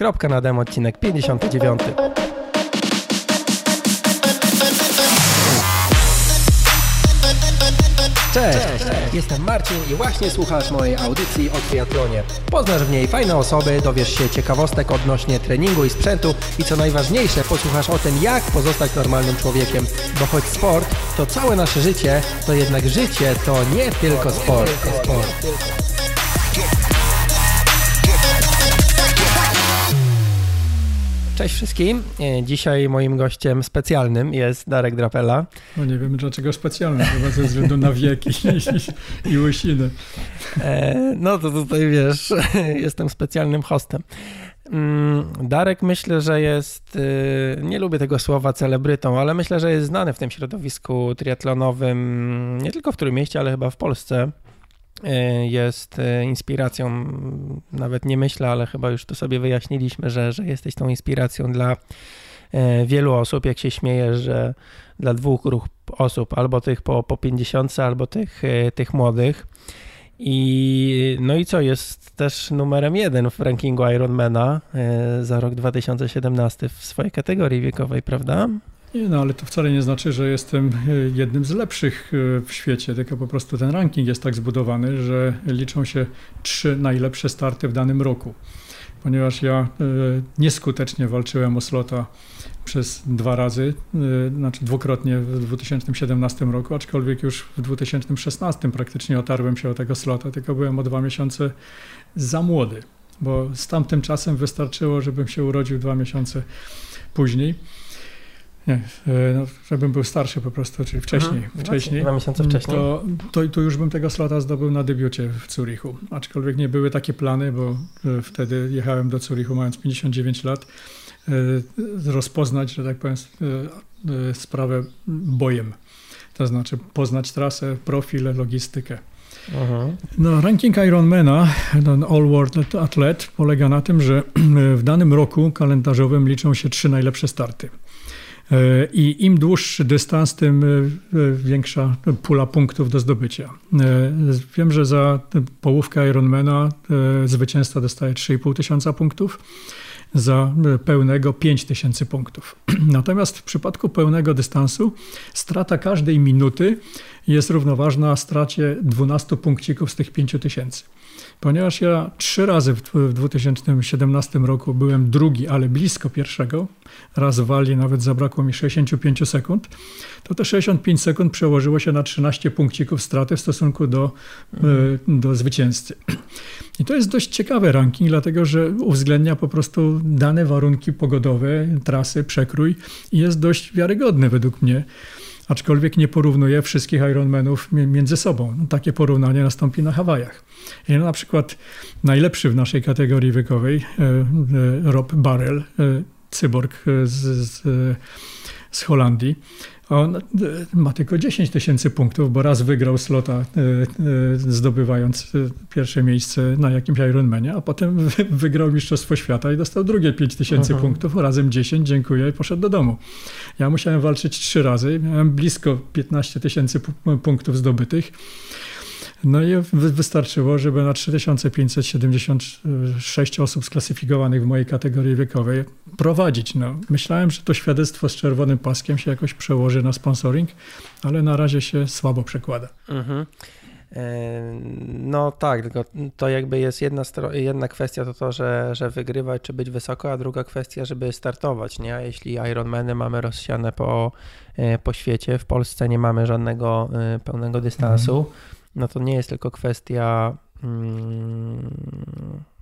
Kropka na demo, odcinek 59. Cześć, Cześć, jestem Marcin i właśnie słuchasz mojej audycji o triatlonie. Poznasz w niej fajne osoby, dowiesz się ciekawostek odnośnie treningu i sprzętu i co najważniejsze, posłuchasz o tym, jak pozostać normalnym człowiekiem. Bo choć sport to całe nasze życie, to jednak życie to nie tylko sport. sport. Cześć wszystkim. E, dzisiaj moim gościem specjalnym jest Darek Drapela. No nie wiem dlaczego specjalnym, chyba ze względu na wieki i, i łysiny. E, no to tutaj wiesz, jestem specjalnym hostem. Mm, Darek myślę, że jest, y, nie lubię tego słowa celebrytą, ale myślę, że jest znany w tym środowisku triatlonowym, nie tylko w którym mieście, ale chyba w Polsce. E, jest e, inspiracją, nawet nie myślę, ale chyba już to sobie wyjaśniliśmy, że, że jesteś tą inspiracją dla e, wielu osób. Jak się śmieję, że dla dwóch grup osób, albo tych po, po 50, albo tych, tych młodych. I no i co, jest też numerem jeden w rankingu Ironmana za rok 2017 w swojej kategorii wiekowej, prawda? Nie, no ale to wcale nie znaczy, że jestem e, jednym z lepszych e, w świecie, tylko po prostu ten ranking jest tak zbudowany, że liczą się trzy najlepsze starty w danym roku. Ponieważ ja e, nieskutecznie walczyłem o slota przez dwa razy, znaczy dwukrotnie w 2017 roku, aczkolwiek już w 2016 praktycznie otarłem się o tego slota, tylko byłem o dwa miesiące za młody, bo z tamtym czasem wystarczyło, żebym się urodził dwa miesiące później. Nie, e, no, żebym był starszy po prostu, czyli wcześniej. Mhm. wcześniej dwa miesiące wcześniej. To, to, to, już bym tego slota zdobył na debiucie w Zurichu. Aczkolwiek nie były takie plany, bo e, wtedy jechałem do Zurichu mając 59 lat, e, rozpoznać, że tak powiem, sprawę bojem. To znaczy poznać trasę, profil, logistykę. Mhm. No, ranking Ironmana, ten All World Athlete, polega na tym, że w danym roku kalendarzowym liczą się trzy najlepsze starty. E, I im dłuższy dystans, tym e, większa pula punktów do zdobycia. E, wiem, że za połówkę Ironmana zwycięzca dostaje 3,5 tysiąca punktów, za pełnego 5 tysięcy punktów. Natomiast w przypadku pełnego dystansu strata każdej minuty jest równoważna stracie 12 punkcików z tych 5 tysięcy. Ponieważ ja trzy razy w 2017 roku byłem drugi, ale blisko pierwszego, raz w Walii nawet zabrakło mi 65 sekund, to te 65 sekund przełożyło się na 13 punkcików straty w stosunku do, mhm. do zwycięzcy. I to jest dość ciekawy ranking, dlatego że uwzględnia po prostu dane warunki pogodowe, trasy, przekrój i jest dość wiarygodny według mnie aczkolwiek nie porównuje wszystkich Ironmanów między sobą. No, takie porównanie nastąpi na Hawajach. I na przykład najlepszy w naszej kategorii wiekowej, e, e, Rob Barrel, e, cyborg z, z, z Holandii, on e, ma tylko 10 tysięcy punktów, bo raz wygrał slota, e, e, zdobywając pierwsze miejsce na jakimś Ironmanie, a potem wygrał Mistrzostwo Świata i dostał drugie 5 tysięcy punktów, razem 10, dziękuję i poszedł do domu. Ja musiałem walczyć trzy razy, miałem blisko 15 tysięcy punktów zdobytych. No i wystarczyło, żeby na 3576 osób sklasyfikowanych w mojej kategorii wiekowej prowadzić. No, myślałem, że to świadectwo z czerwonym paskiem się jakoś przełoży na sponsoring, ale na razie się słabo przekłada. Mhm. E, no tak, tylko to jakby jest jedna, jedna kwestia to to, że, że wygrywać czy być wysoko, a druga kwestia, żeby startować, nie? A jeśli Ironmany mamy rozsiane po, e, po świecie, w Polsce nie mamy żadnego e, pełnego dystansu, mhm no to nie jest tylko kwestia. Hmm,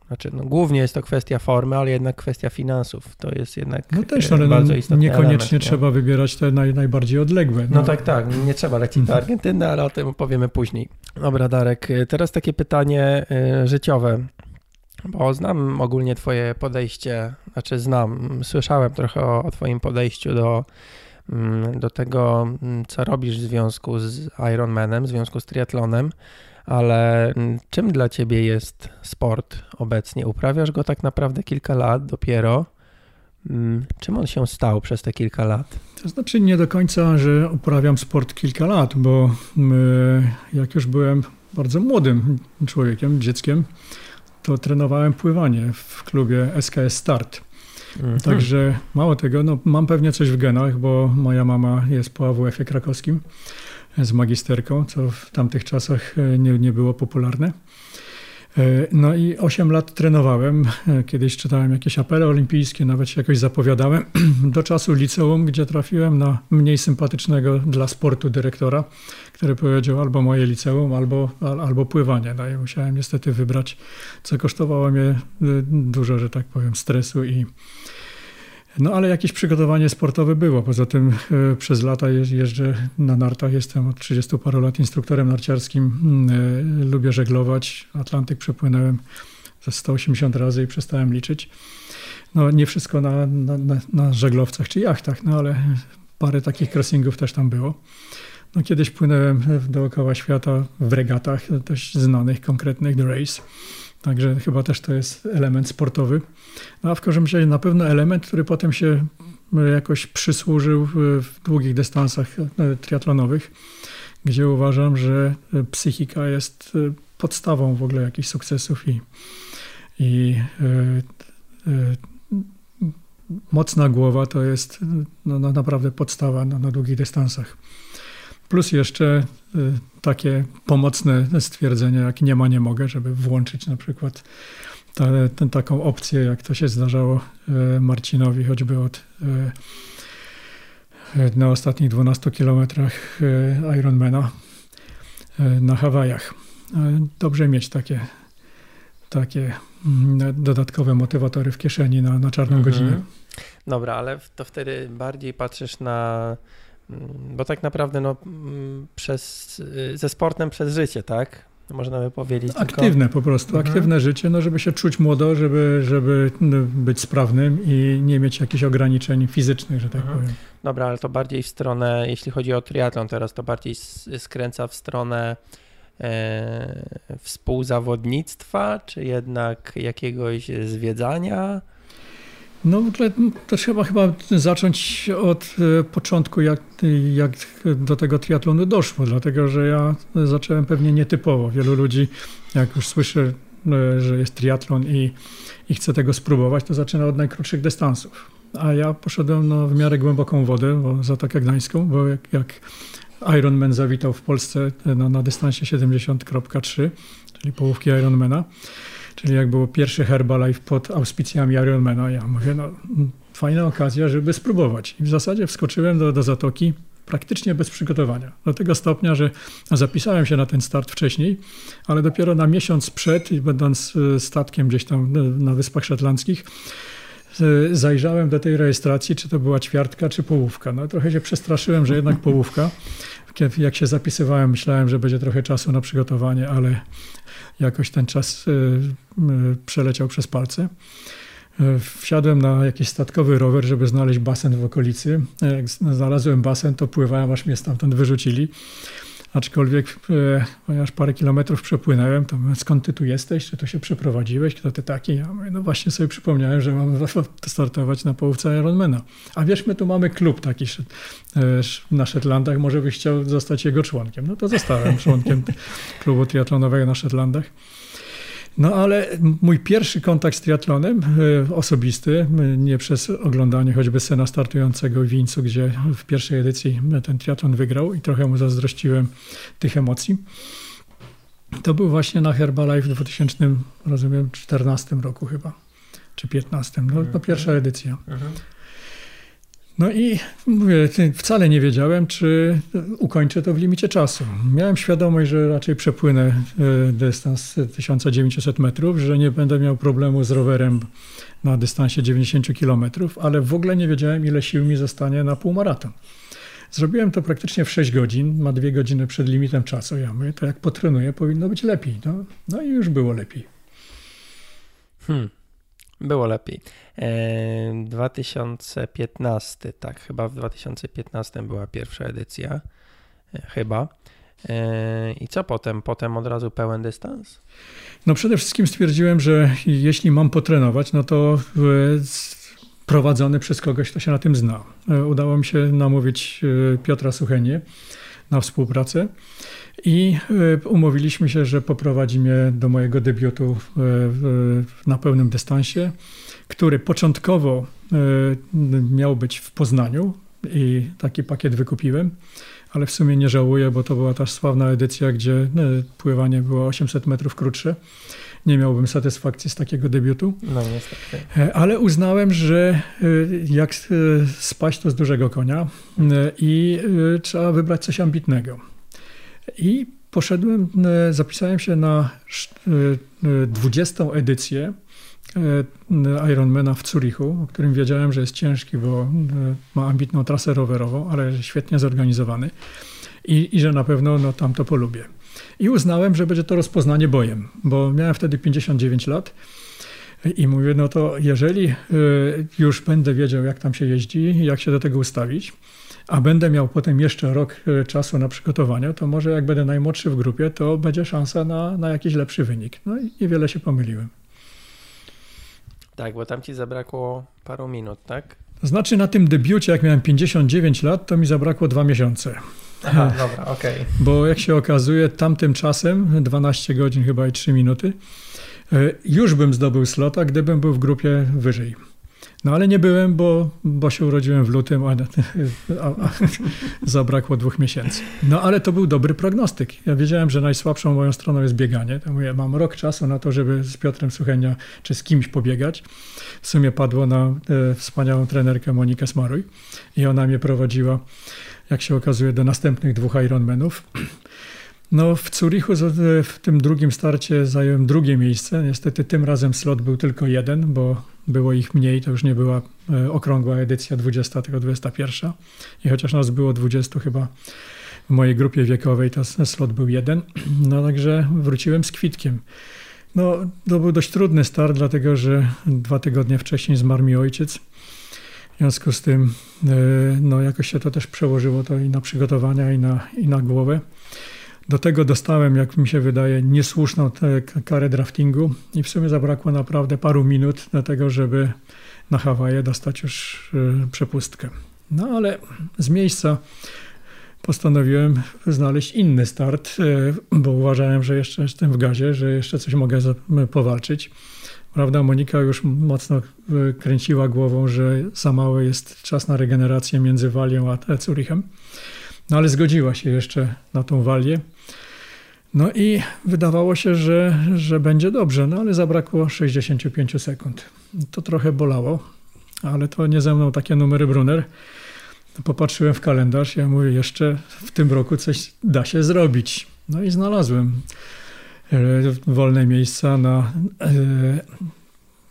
znaczy, no, głównie jest to kwestia formy, ale jednak kwestia finansów. To jest jednak no też, ale bardzo no, istotny Niekoniecznie element, trzeba nie? wybierać te naj, najbardziej odległe. No. no. tak, tak. Nie trzeba lecieć do Argentyny, ale o tym opowiemy później. Dobra, Darek. Teraz takie pytanie y, życiowe. Bo znam ogólnie Twoje podejście, znaczy znam, słyszałem trochę o, o Twoim podejściu do do tego, mm, co robisz w związku z Ironmanem, w związku z triatlonem, ale mm, czym dla ciebie jest sport obecnie? Uprawiasz go tak naprawdę kilka lat dopiero. Czym on się stał przez te kilka lat? To znaczy nie do końca, że uprawiam sport kilka lat, bo jak już byłem bardzo młodym człowiekiem, dzieckiem, to trenowałem pływanie w klubie SKS Start. Mhm. Także mało tego, no, mam pewnie coś w genach, bo moja mama jest po AWF-ie krakowskim z magisterką, co w tamtych czasach nie, nie było popularne. E, no i 8 lat trenowałem. E, kiedyś czytałem jakieś apele olimpijskie, nawet się jakoś zapowiadałem. Do czasu liceum, gdzie trafiłem na mniej sympatycznego dla sportu dyrektora, który powiedział albo moje liceum, albo, albo pływanie. No i musiałem niestety wybrać, co kosztowało mnie e, dużo, że tak powiem, stresu i, no ale jakieś przygotowanie sportowe było. Poza tym e, przez lata jeżdżę na nartach, jestem od 30 paru lat instruktorem narciarskim. E, lubię żeglować. Atlantyk przepłynąłem ze 180 razy i przestałem liczyć. No nie wszystko na, na, na, na żeglowcach czy jachtach, no ale parę takich crossingów też tam było. No, kiedyś płynąłem dookoła świata w regatach dość znanych, konkretnych, The Race. Także chyba też to jest element sportowy. No, a w każdym razie na pewno element, który potem się e, jakoś przysłużył w długich dystansach e, triatlonowych, gdzie uważam, że e, psychika jest podstawą w ogóle jakichś sukcesów i, i mocna głowa to jest no, no, naprawdę podstawa na długich dystansach. Plus jeszcze y, takie pomocne stwierdzenie, jak nie ma, nie mogę, żeby włączyć na przykład ten, taką opcję, jak to się zdarzało y, Marcinowi, choćby od y, na ostatnich 12 kilometrach Ironmana na Hawajach. Dobrze mieć takie, takie mm, dodatkowe motywatory w kieszeni na, na czarną mhm. godzinę. Dobra, ale to wtedy bardziej patrzysz na bo tak naprawdę no, mm, przez, y, ze sportem przez życie, tak? Można by powiedzieć. Aktywne tylko... po prostu, mhm. aktywne życie, no żeby się czuć młodo, żeby, żeby no, być sprawnym i nie mieć jakichś ograniczeń fizycznych, że tak mhm. powiem. Dobra, ale to bardziej w stronę, jeśli chodzi o triatlon teraz, to bardziej skręca w stronę e, współzawodnictwa, czy jednak jakiegoś zwiedzania? No w ogóle to trzeba chyba zacząć od e, początku, jak, jak do tego triatlonu doszło, dlatego że ja zacząłem pewnie nietypowo. Wielu ludzi, jak już słyszę, e, że jest triatlon i, i chce tego spróbować, to zaczyna od najkrótszych dystansów. A ja poszedłem no, w miarę głęboką wodę, bo Zatokę Gdańską, bo jak, jak Ironman zawitał w Polsce no, na dystansie 70.3, czyli połówki Ironmana, czyli jak było pierwszy Herbalife pod auspicjami Ironmana. Ja mówię, no fajna okazja, żeby spróbować. I w zasadzie wskoczyłem do, do zatoki praktycznie bez przygotowania. Do tego stopnia, że zapisałem się na ten start wcześniej, ale dopiero na miesiąc przed, będąc e, statkiem gdzieś tam e, na Wyspach Szetlandzkich, zajrzałem do tej rejestracji, czy to była ćwiartka, czy połówka. No trochę się przestraszyłem, że jednak połówka. Jak się zapisywałem, myślałem, że będzie trochę czasu na przygotowanie, ale jakoś ten czas y, y, przeleciał przez palce. Y, wsiadłem na jakiś statkowy rower, żeby znaleźć basen w okolicy. Jak znalazłem basen, to pływałem, aż mnie stamtąd wyrzucili. Aczkolwiek, e, ponieważ parę kilometrów przepłynąłem, to mówię, skąd ty tu jesteś? Czy to się przeprowadziłeś? Kto ty taki? Ja mówię, no właśnie sobie przypomniałem, że mam startować na połówce Ironmana. A wiesz, my tu mamy klub taki e, na Szetlandach, może byś chciał zostać jego członkiem. No to zostałem członkiem klubu triatlonowego na Szetlandach. No ale mój pierwszy kontakt z triatlonem e, osobisty, nie przez oglądanie choćby scena startującego w Wińcu, gdzie w pierwszej edycji ten triatlon wygrał i trochę mu zazdrościłem tych emocji. To był właśnie na Herbalife w 2014 roku chyba, czy 15. No, to pierwsza edycja. Mhm. No i mówię, wcale nie wiedziałem, czy ukończę to w limicie czasu. Miałem świadomość, że raczej przepłynę e, dystans 1900 metrów, że nie będę miał problemu z rowerem na dystansie 90 km, ale w ogóle nie wiedziałem, ile sił mi zostanie na półmaraton. Zrobiłem to praktycznie w 6 godzin, ma dwie godziny przed limitem czasu. Ja mówię, to jak potrenuję, powinno być lepiej. No, no i już było lepiej. Hmm. Było lepiej. 2015, tak, chyba w 2015 była pierwsza edycja. E, chyba. E, I co potem? Potem od razu pełen dystans? No przede wszystkim stwierdziłem, że jeśli mam potrenować, no to prowadzony przez kogoś, kto się na tym zna. E, udało mi się namówić Piotra Suchenie na współpracę. I umówiliśmy się, że poprowadzi mnie do mojego debiutu na pełnym dystansie, który początkowo miał być w Poznaniu i taki pakiet wykupiłem ale w sumie nie żałuję, bo to była ta sławna edycja, gdzie pływanie było 800 metrów krótsze. Nie miałbym satysfakcji z takiego debiutu. No niestety. E, ale uznałem, że e, jak e, spaść to z dużego konia i trzeba wybrać coś ambitnego. I poszedłem, zapisałem się na 20. edycję Ironmana w Zurichu, o którym wiedziałem, że jest ciężki, bo ma ambitną trasę rowerową, ale świetnie zorganizowany i, i że na pewno no, tam to polubię. I uznałem, że będzie to rozpoznanie bojem, bo miałem wtedy 59 lat. I mówię, no to jeżeli już będę wiedział, jak tam się jeździ, jak się do tego ustawić, a będę miał potem jeszcze rok y, czasu na przygotowanie, to może jak będę najmłodszy w grupie, to będzie szansa na, na jakiś lepszy wynik. No i niewiele się pomyliłem. Tak, bo tam ci zabrakło paru minut, tak? Znaczy na tym debiucie, jak miałem 59 lat, to mi zabrakło dwa miesiące. Aha, dobra, okej. Okay. Bo jak się okazuje, tamtym czasem, 12 godzin chyba i 3 minuty, e, już bym zdobył slota, gdybym był w grupie wyżej. No ale nie byłem, bo, bo się urodziłem w lutym, a, a, a, zabrakło dwóch miesięcy. No ale to był dobry prognostyk. Ja wiedziałem, że najsłabszą moją stroną jest bieganie. To mówię, mam rok czasu na to, żeby z Piotrem Suchenia czy z kimś pobiegać. W sumie padło na e, wspaniałą trenerkę Monikę Smaruj i ona mnie prowadziła, jak się okazuje, do następnych dwóch Ironmanów. No, w Zurichu w tym drugim starcie zająłem drugie miejsce. Niestety tym razem slot był tylko jeden, bo było ich mniej, to już nie była e, okrągła edycja 20, tylko 21. I chociaż nas było 20 chyba w mojej grupie wiekowej, to slot był jeden. No także wróciłem z kwitkiem. No, to był dość trudny start, dlatego że dwa tygodnie wcześniej zmarł mi ojciec. W związku z tym e, no, jakoś się to też przełożyło to i na przygotowania, i na, i na głowę. Do tego dostałem, jak mi się wydaje, niesłuszną karę draftingu i w sumie zabrakło naprawdę paru minut do tego, żeby na Hawaje dostać już y, przepustkę. No ale z miejsca postanowiłem znaleźć inny start, y, bo uważałem, że jeszcze jestem w gazie, że jeszcze coś mogę powalczyć. Prawda, Monika już mocno y, kręciła głową, że za mały jest czas na regenerację między Walią a Zurichem. No ale zgodziła się jeszcze na tą walię. No i wydawało się, że, że będzie dobrze, no ale zabrakło 65 sekund. To trochę bolało, ale to nie ze mną takie numery Brunner. Popatrzyłem w kalendarz, ja mówię, jeszcze w tym roku coś da się zrobić. No i znalazłem e, wolne miejsca na e,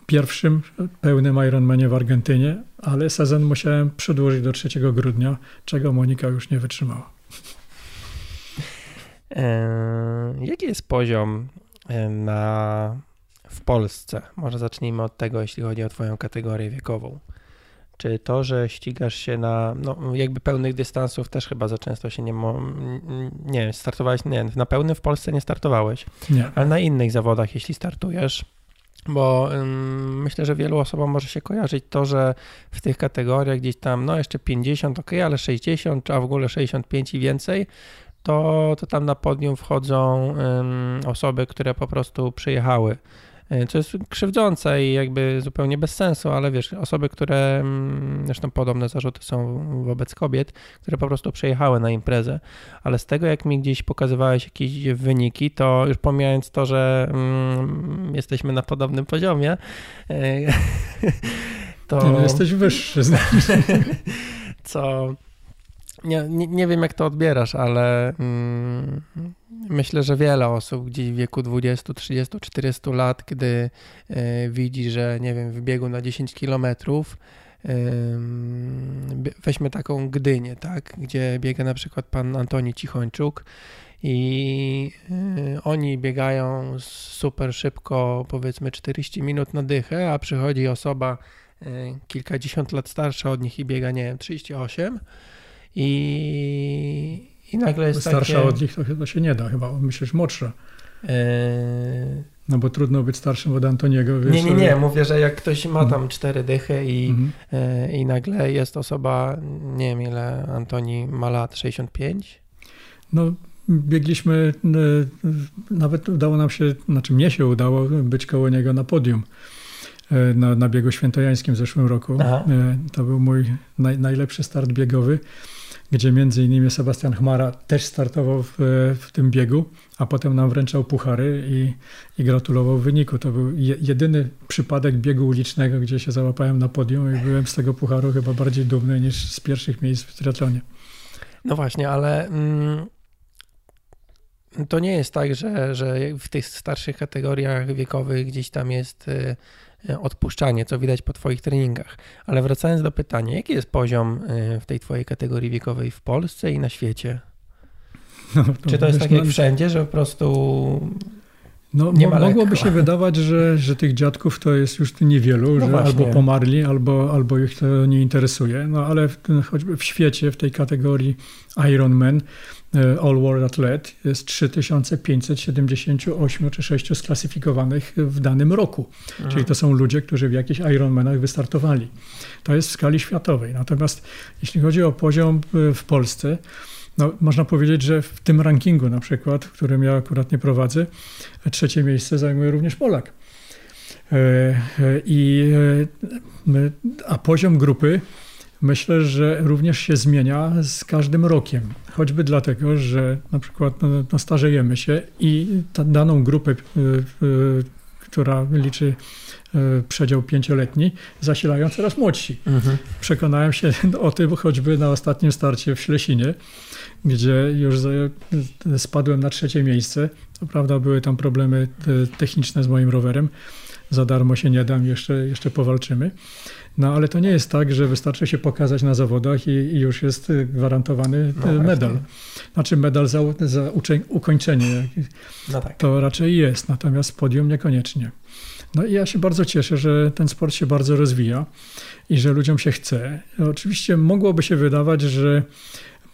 pierwszym pełnym Ironmanie w Argentynie, ale sezon musiałem przedłużyć do 3 grudnia, czego Monika już nie wytrzymała. Jaki jest poziom na, w Polsce? Może zacznijmy od tego, jeśli chodzi o Twoją kategorię wiekową. Czy to, że ścigasz się na no, jakby pełnych dystansów też chyba za często się nie mo... nie startowałeś, nie, na pełnym w Polsce nie startowałeś, nie. ale na innych zawodach, jeśli startujesz, bo ym, myślę, że wielu osobom może się kojarzyć to, że w tych kategoriach gdzieś tam, no jeszcze 50, ok, ale 60, a w ogóle 65 i więcej, to, to tam na podium wchodzą osoby, które po prostu przyjechały E, co jest krzywdzące i jakby zupełnie bez sensu, ale wiesz, osoby, które, zresztą podobne zarzuty są wobec kobiet, które po prostu przyjechały na imprezę, ale z tego jak mi gdzieś pokazywałeś jakieś wyniki, to już pomijając to, że mm, jesteśmy na podobnym poziomie, e, to... No, jesteś wyższy. co nie, nie, nie, wiem, jak to odbierasz, ale mm, myślę, że wiele osób gdzieś w wieku 20, 30, 40 lat, kiedy y, widzi, że nie wiem, w biegu na 10 kilometrów, weźmy taką Gdynię, tak, gdzie biega na przykład pan Antoni Cichończuk i y, oni biegają super szybko, powiedzmy 40 minut na dychę, a przychodzi osoba kilkadziesiąt lat starsza od nich i biega, nie wiem, 38 i, i nagle jest Starsza takie... od nich to chyba się nie da, chyba myślisz młodsza. Eee... No bo trudno być starszym od Antoniego. Wiesz, nie, nie, nie. Mówię, że jak ktoś ma tam mhm. cztery dychy i, mhm. e, i nagle jest osoba, nie wiem ile Antoni ma lat, 65? No, biegliśmy, nawet udało nam się, znaczy mnie się udało być koło niego na podium na, na biegu świętojańskim w zeszłym roku. Aha. To był mój naj, najlepszy start biegowy gdzie między innymi Sebastian Chmara też startował w, w tym biegu, a potem nam wręczał puchary i, i gratulował wyniku. To był je, jedyny przypadek biegu ulicznego, gdzie się załapałem na podium i byłem z tego pucharu chyba bardziej dumny niż z pierwszych miejsc w triatlonie. No właśnie, ale mm, to nie jest tak, że, że w tych starszych kategoriach wiekowych gdzieś tam jest... E, odpuszczanie, co widać po Twoich treningach. Ale wracając do pytania, jaki jest poziom e, w tej Twojej kategorii wiekowej w Polsce i na świecie? No, to Czy to jest tak jak no, wszędzie, że po prostu no, nie ma mogłoby lekko. się wydawać, że, że tych dziadków to jest już niewielu, no że albo pomarli, albo, albo ich to nie interesuje. No ale w, choćby w świecie, w tej kategorii Ironman, All World Athlete jest 3578 czy 6 sklasyfikowanych w danym roku. Aha. Czyli to są ludzie, którzy w jakichś Ironmanach wystartowali. To jest w skali światowej. Natomiast jeśli chodzi o poziom e, w Polsce, no, można powiedzieć, że w tym rankingu na przykład, w którym ja akurat nie prowadzę, trzecie miejsce zajmuje również Polak. E, I, a poziom grupy myślę, że również się zmienia z każdym rokiem. Choćby dlatego, że na przykład no, no starzejemy się i daną grupę, y, y, która liczy y, przedział pięcioletni, zasilają coraz młodsi. Mhm. Przekonałem się o tym choćby na ostatnim starcie w Ślesinie, gdzie już spadłem na trzecie miejsce. Co prawda były tam problemy techniczne z moim rowerem. Za darmo się nie dam, jeszcze, jeszcze powalczymy. No ale to nie jest tak, że wystarczy się pokazać na zawodach i, i już jest y, gwarantowany no, y, medal. Znaczy medal za, za ukończenie. No tak. To raczej jest, natomiast podium niekoniecznie. No i ja się bardzo cieszę, że ten sport się bardzo rozwija i że ludziom się chce. Oczywiście mogłoby się wydawać, że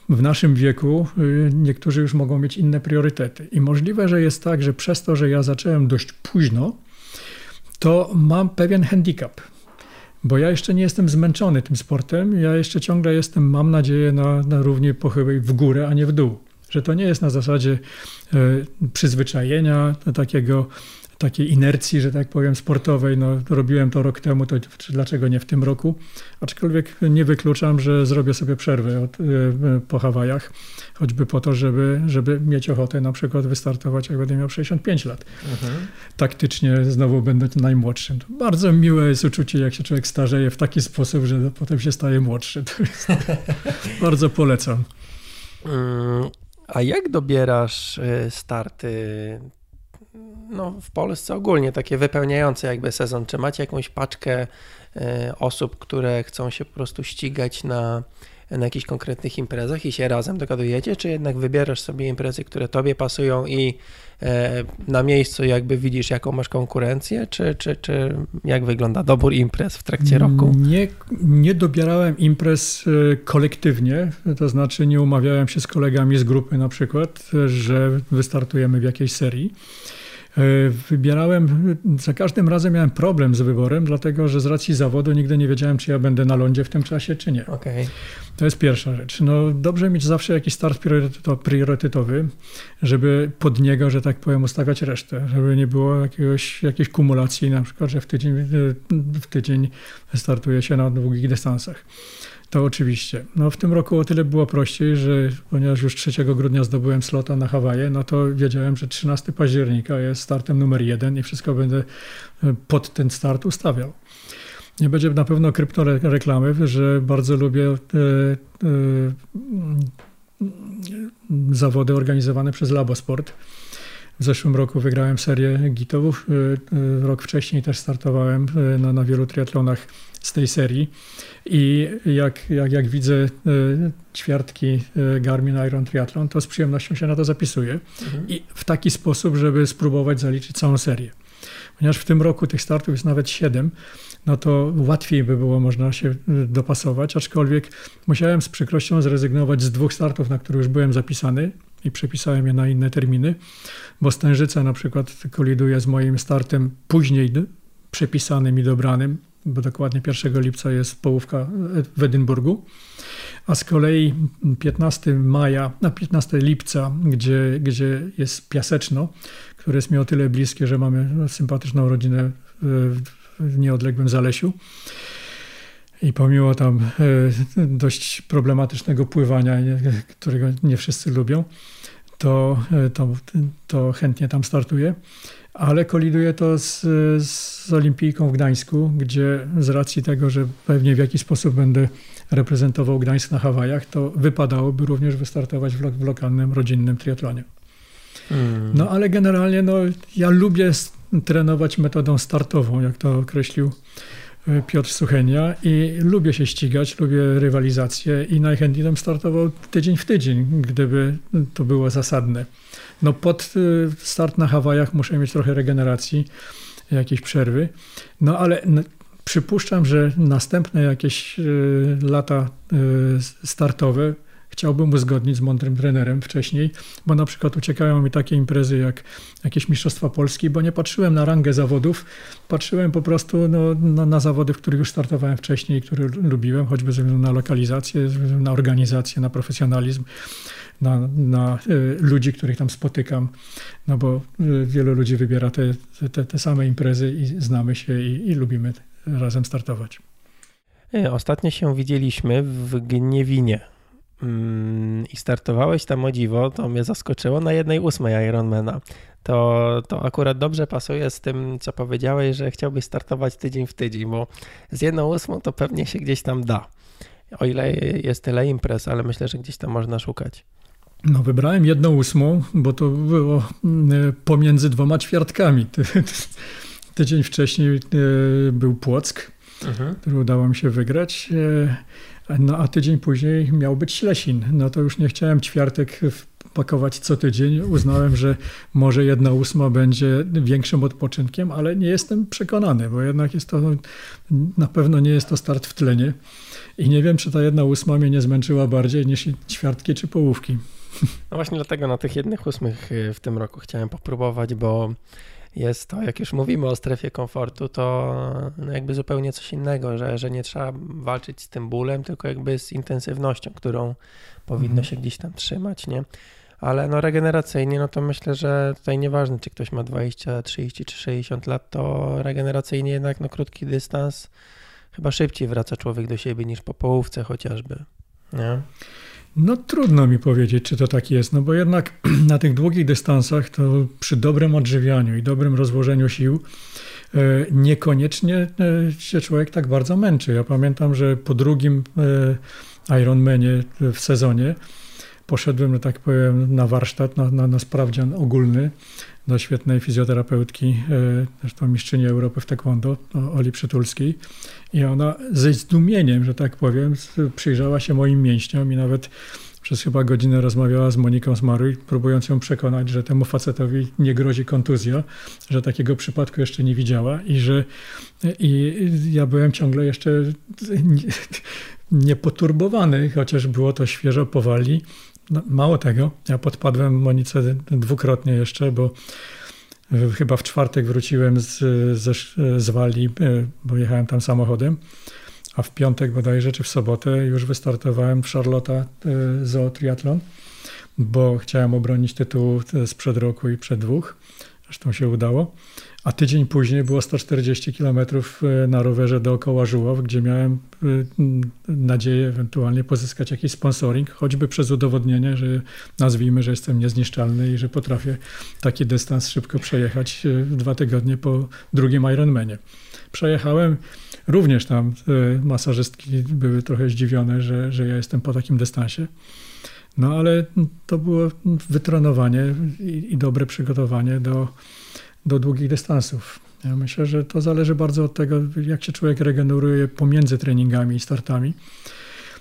w naszym wieku y, niektórzy już mogą mieć inne priorytety. I możliwe, że jest tak, że przez to, że ja zacząłem dość późno, to mam pewien handicap bo ja jeszcze nie jestem zmęczony tym sportem. Ja jeszcze ciągle jestem, mam nadzieję, na, na równi pochyłej w górę, a nie w dół. Że to nie jest na zasadzie e, przyzwyczajenia, takiego takiej inercji, że tak powiem, sportowej. No, robiłem to rok temu, to dlaczego nie w tym roku? Aczkolwiek nie wykluczam, że zrobię sobie przerwę od, e, po Hawajach, choćby po to, żeby, żeby mieć ochotę na przykład wystartować, jak będę miał 65 lat. Mhm. Taktycznie znowu będę najmłodszym. To bardzo miłe jest uczucie, jak się człowiek starzeje w taki sposób, że potem się staje młodszy. bardzo polecam. Mm, a jak dobierasz e, starty no, w Polsce ogólnie takie wypełniające jakby sezon? Czy macie jakąś paczkę e, osób, które chcą się po prostu ścigać na, na jakichś konkretnych imprezach i się razem dogadujecie, czy jednak wybierasz sobie imprezy, które tobie pasują i e, na miejscu jakby widzisz, jaką masz konkurencję, czy, czy, czy jak wygląda dobór imprez w trakcie roku? Nie, nie dobierałem imprez e, kolektywnie, to znaczy nie umawiałem się z kolegami z grupy na przykład, że wystartujemy w jakiejś serii. E, wybierałem, za każdym razem miałem problem z wyborem, dlatego że z racji zawodu nigdy nie wiedziałem, czy ja będę na lądzie w tym czasie, czy nie. Okay. To jest pierwsza rzecz. No, dobrze mieć zawsze jakiś start priorytetowy, żeby pod niego, że tak powiem, ustawiać resztę, żeby nie było jakiegoś, jakiejś kumulacji, na przykład, że w tydzień, w tydzień startuje się na długich dystansach. To oczywiście. No w tym roku o tyle było prościej, że ponieważ już 3 grudnia zdobyłem slota na Hawaje, no to wiedziałem, że 13 października jest startem numer jeden i wszystko będę e, pod ten start ustawiał. Nie będzie na pewno kryptoreklamy, że bardzo lubię e, e, zawody organizowane przez Labosport. W zeszłym roku wygrałem serię gitowów. Rok wcześniej też startowałem na, na wielu triatlonach z tej serii. I jak, jak, jak widzę ćwiartki Garmin Iron Triathlon, to z przyjemnością się na to zapisuję. Mhm. I w taki sposób, żeby spróbować zaliczyć całą serię. Ponieważ w tym roku tych startów jest nawet 7, no to łatwiej by było można się dopasować, aczkolwiek musiałem z przykrością zrezygnować z dwóch startów, na które już byłem zapisany i przepisałem je na inne terminy, bo Stężyca na przykład koliduje z moim startem później przepisanym i dobranym bo dokładnie 1 lipca jest połówka w Edynburgu. A z kolei 15 maja, na 15 lipca, gdzie, gdzie jest Piaseczno, które jest mi o tyle bliskie, że mamy sympatyczną rodzinę w nieodległym Zalesiu. I pomimo tam e, dość problematycznego pływania, którego nie wszyscy lubią, to, e, to, to chętnie tam startuję. Ale koliduje to z, z Olimpijką w Gdańsku, gdzie z racji tego, że pewnie w jakiś sposób będę reprezentował Gdańsk na Hawajach, to wypadałoby również wystartować w, w lokalnym, rodzinnym triatlonie. Hmm. No ale generalnie no, ja lubię trenować metodą startową, jak to określił Piotr Suchenia i lubię się ścigać, lubię rywalizację i najchętniej bym startował tydzień w tydzień, gdyby to było zasadne. No pod e, start na Hawajach muszę mieć trochę regeneracji, jakiejś przerwy, no ale przypuszczam, że następne jakieś e, lata startowe chciałbym uzgodnić z mądrym trenerem wcześniej, bo na przykład uciekają mi takie imprezy jak jakieś Mistrzostwa Polski, bo nie patrzyłem na rangę zawodów, patrzyłem po prostu no, na, na zawody, w których już startowałem wcześniej, które lubiłem, choćby ze względu na lokalizację, ze względu na organizację, na profesjonalizm. Na, na y, ludzi, których tam spotykam, no bo y, wielu ludzi wybiera te, te, te same imprezy i znamy się i, i lubimy razem startować. E, ostatnio się widzieliśmy w Gniewinie Mm, i startowałeś tam o dziwo, to mnie zaskoczyło na jednej ósmej Ironmana. To, to akurat dobrze pasuje z tym, co powiedziałeś, że chciałbyś startować tydzień w tydzień, bo z jedną ósmą to pewnie się gdzieś tam da. O ile jest tyle imprez, ale myślę, że gdzieś tam można szukać. No, wybrałem jedną ósmą, bo to było mm, pomiędzy dwoma ćwiartkami. Tydzień wcześniej e, był Płock, mhm. który udało mi się wygrać. No a tydzień później miał być Ślesin. No to już nie chciałem ćwiartek pakować co tydzień. Uznałem, że może jedna ósma będzie większym odpoczynkiem, ale nie jestem przekonany, bo jednak jest to, na pewno nie jest to start w tlenie. I nie wiem, czy ta jedna ósma mnie nie zmęczyła bardziej niż ćwiartki czy połówki. No właśnie dlatego na tych jednych ósmych y, w tym roku chciałem popróbować, bo jest to, jak już mówimy o strefie komfortu, to no jakby zupełnie coś innego, że, że nie trzeba walczyć z tym bólem, tylko jakby z intensywnością, którą powinno mhm. się gdzieś tam trzymać, nie? Ale no regeneracyjnie, no to myślę, że tutaj nieważne, czy ktoś ma 20, 30 czy 60 lat, to regeneracyjnie jednak no krótki dystans chyba szybciej wraca człowiek do siebie niż po połówce chociażby, nie? No trudno mi powiedzieć, czy to tak jest, no bo jednak na tych długich dystansach to przy dobrym odżywianiu i dobrym rozłożeniu sił e, niekoniecznie e, się człowiek tak bardzo męczy. Ja pamiętam, że po drugim e, Ironmanie w sezonie poszedłem, że tak powiem, na warsztat, na, na, na sprawdzian ogólny do świetnej fizjoterapeutki, zresztą mistrzyni Europy w taekwondo, Oli Przytulskiej. I ona ze zdumieniem, że tak powiem, przyjrzała się moim mięśniom i nawet przez chyba godzinę rozmawiała z Moniką Smaruj, próbując ją przekonać, że temu facetowi nie grozi kontuzja, że takiego przypadku jeszcze nie widziała i że i ja byłem ciągle jeszcze niepoturbowany, chociaż było to świeżo powali. No, mało tego, ja podpadłem Monice dwukrotnie jeszcze, bo Chyba w czwartek wróciłem z, z, z Walii, e, bo jechałem tam samochodem, a w piątek bodajże, czy w sobotę już wystartowałem w Charlotte e, Zoo Triathlon, bo chciałem obronić tytuł sprzed roku i przed dwóch. Zresztą się udało. A tydzień później było 140 km e, na rowerze dookoła Żuław, gdzie miałem e, nadzieję ewentualnie pozyskać jakiś sponsoring, choćby przez udowodnienie, że nazwijmy, że jestem niezniszczalny i że potrafię taki dystans szybko przejechać e, w dwa tygodnie po drugim Ironmanie. Przejechałem, również tam masażystki były trochę zdziwione, że, że ja jestem po takim dystansie. No ale to było wytrenowanie i, i dobre przygotowanie do, do długich dystansów. Ja myślę, że to zależy bardzo od tego, jak się człowiek regeneruje pomiędzy treningami i startami.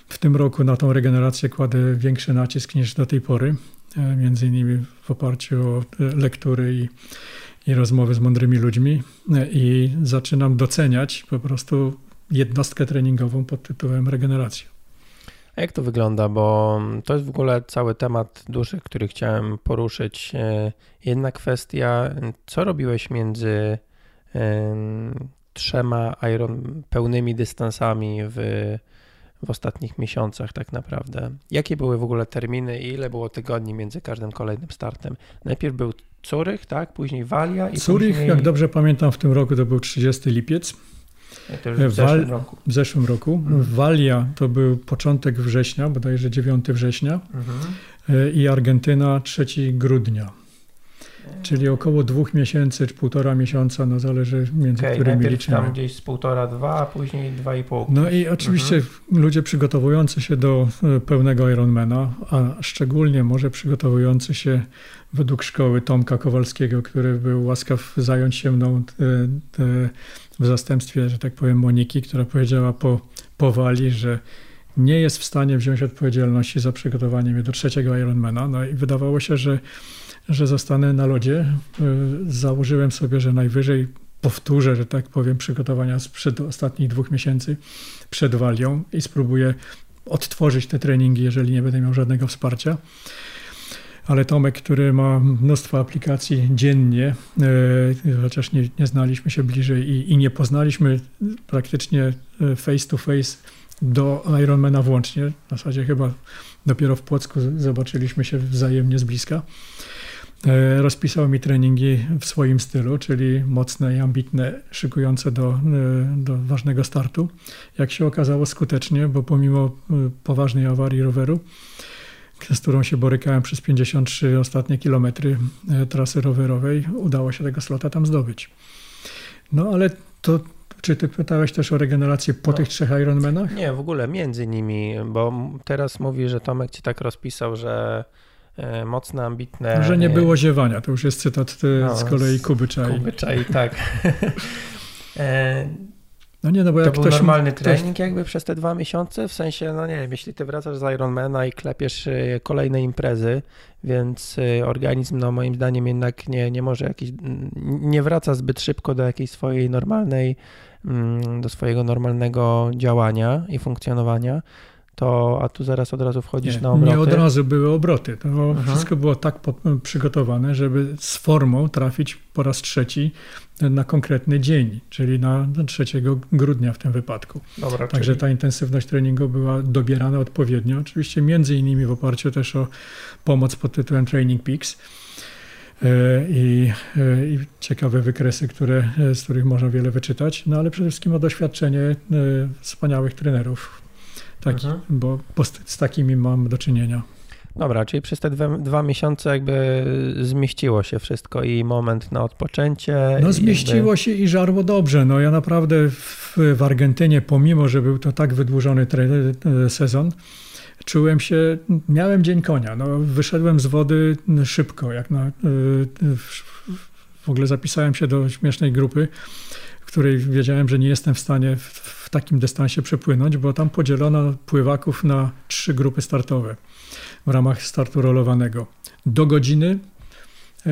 W tym roku na tą regenerację kładę większy nacisk niż do tej pory, e, między innymi w oparciu o e, lektury i, i rozmowy z mądrymi ludźmi e, i zaczynam doceniać po prostu jednostkę treningową pod tytułem regeneracja. A jak to wygląda? Bo to jest w ogóle cały temat duży, który chciałem poruszyć. E, jedna kwestia, co robiłeś między trzema Iron pełnymi dystansami w, w ostatnich miesiącach tak naprawdę. Jakie były w ogóle terminy i ile było tygodni między każdym kolejnym startem? Najpierw był Curych, tak? Później Walia i Curych, później... jak dobrze pamiętam, w tym roku to był 30 lipiec. To już w zeszłym roku. W zeszłym roku. Mhm. Walia to był początek września, bodajże 9 września Mhm. e, i Argentyna 3 grudnia. Czyli około dwóch miesięcy, czy półtora miesiąca, no zależy między Okej, którymi najpierw tam liczymy. gdzieś z półtora, dwa, a później dwa i pół. No i oczywiście Mhm. ludzie przygotowujący się do e, pełnego Ironmana, a szczególnie może przygotowujący się według szkoły Tomka Kowalskiego, który był łaskaw zająć się mną e, e, w zastępstwie, że tak powiem, Moniki, która powiedziała po, po wali, że nie jest w stanie wziąć odpowiedzialności za przygotowanie mnie do trzeciego Ironmana. No i wydawało się, że, że zostanę na lodzie. E, Założyłem sobie, że najwyżej powtórzę, że tak powiem, przygotowania sprzed ostatnich dwóch miesięcy przed walią i spróbuję odtworzyć te treningi, jeżeli nie będę miał żadnego wsparcia. Ale Tomek, który ma mnóstwo aplikacji dziennie, e, chociaż nie, nie znaliśmy się bliżej i, i nie poznaliśmy praktycznie e, face to face do Ironmana włącznie, w zasadzie chyba dopiero w Płocku zobaczyliśmy się wzajemnie z bliska. E, Rozpisał mi treningi w swoim stylu, czyli mocne i ambitne, szykujące do, do ważnego startu. Jak się okazało skutecznie, bo pomimo poważnej awarii roweru, z którą się borykałem przez 53 ostatnie kilometry e, trasy rowerowej, udało się tego slota tam zdobyć. No ale to, czy ty pytałeś też o regenerację po No. tych trzech Ironmanach? Nie, w ogóle między nimi, bo teraz mówi, że Tomek ci tak rozpisał, że e, mocne, ambitne. Że nie było ziewania, to już jest cytat e, No, z kolei Kuby Czaj. Kuby czai, tak. No nie, no bo to jak był ktoś... normalny ktoś- trening jakby przez te dwa miesiące, w sensie, no nie wiem, jeśli ty wracasz z Ironmana i klepiesz e, kolejne imprezy, więc e, organizm, no moim zdaniem jednak nie, nie może jakiś, nie wraca zbyt szybko do jakiejś swojej normalnej, mm, do swojego normalnego działania i funkcjonowania, to, a tu zaraz od razu wchodzisz Nie, na obroty. nie od razu były obroty. To Mhm. wszystko było tak przygotowane, żeby z formą trafić po raz trzeci na konkretny dzień, czyli na 3 grudnia w tym wypadku. Dobra, Także czyli- ta intensywność treningu była dobierana odpowiednio. Oczywiście między innymi w oparciu też o pomoc pod tytułem Training Peaks e, i, e, i ciekawe wykresy, które, e, z których można wiele wyczytać, no ale przede wszystkim o doświadczenie wspaniałych trenerów. Taki, Mhm. Bo z takimi mam do czynienia. Dobra, czyli przez te dwa, dwa miesiące jakby zmieściło się wszystko i moment na odpoczęcie. No zmieściło się i żarło dobrze. No ja naprawdę w, w Argentynie, pomimo, że był to tak wydłużony e, sezon, czułem się, miałem dzień konia. No, wyszedłem z wody szybko, jak na, e, w, w ogóle zapisałem się do śmiesznej grupy, w której wiedziałem, że nie jestem w stanie w, w takim dystansie przepłynąć, bo tam podzielono pływaków na trzy grupy startowe w ramach startu rolowanego. Do godziny e,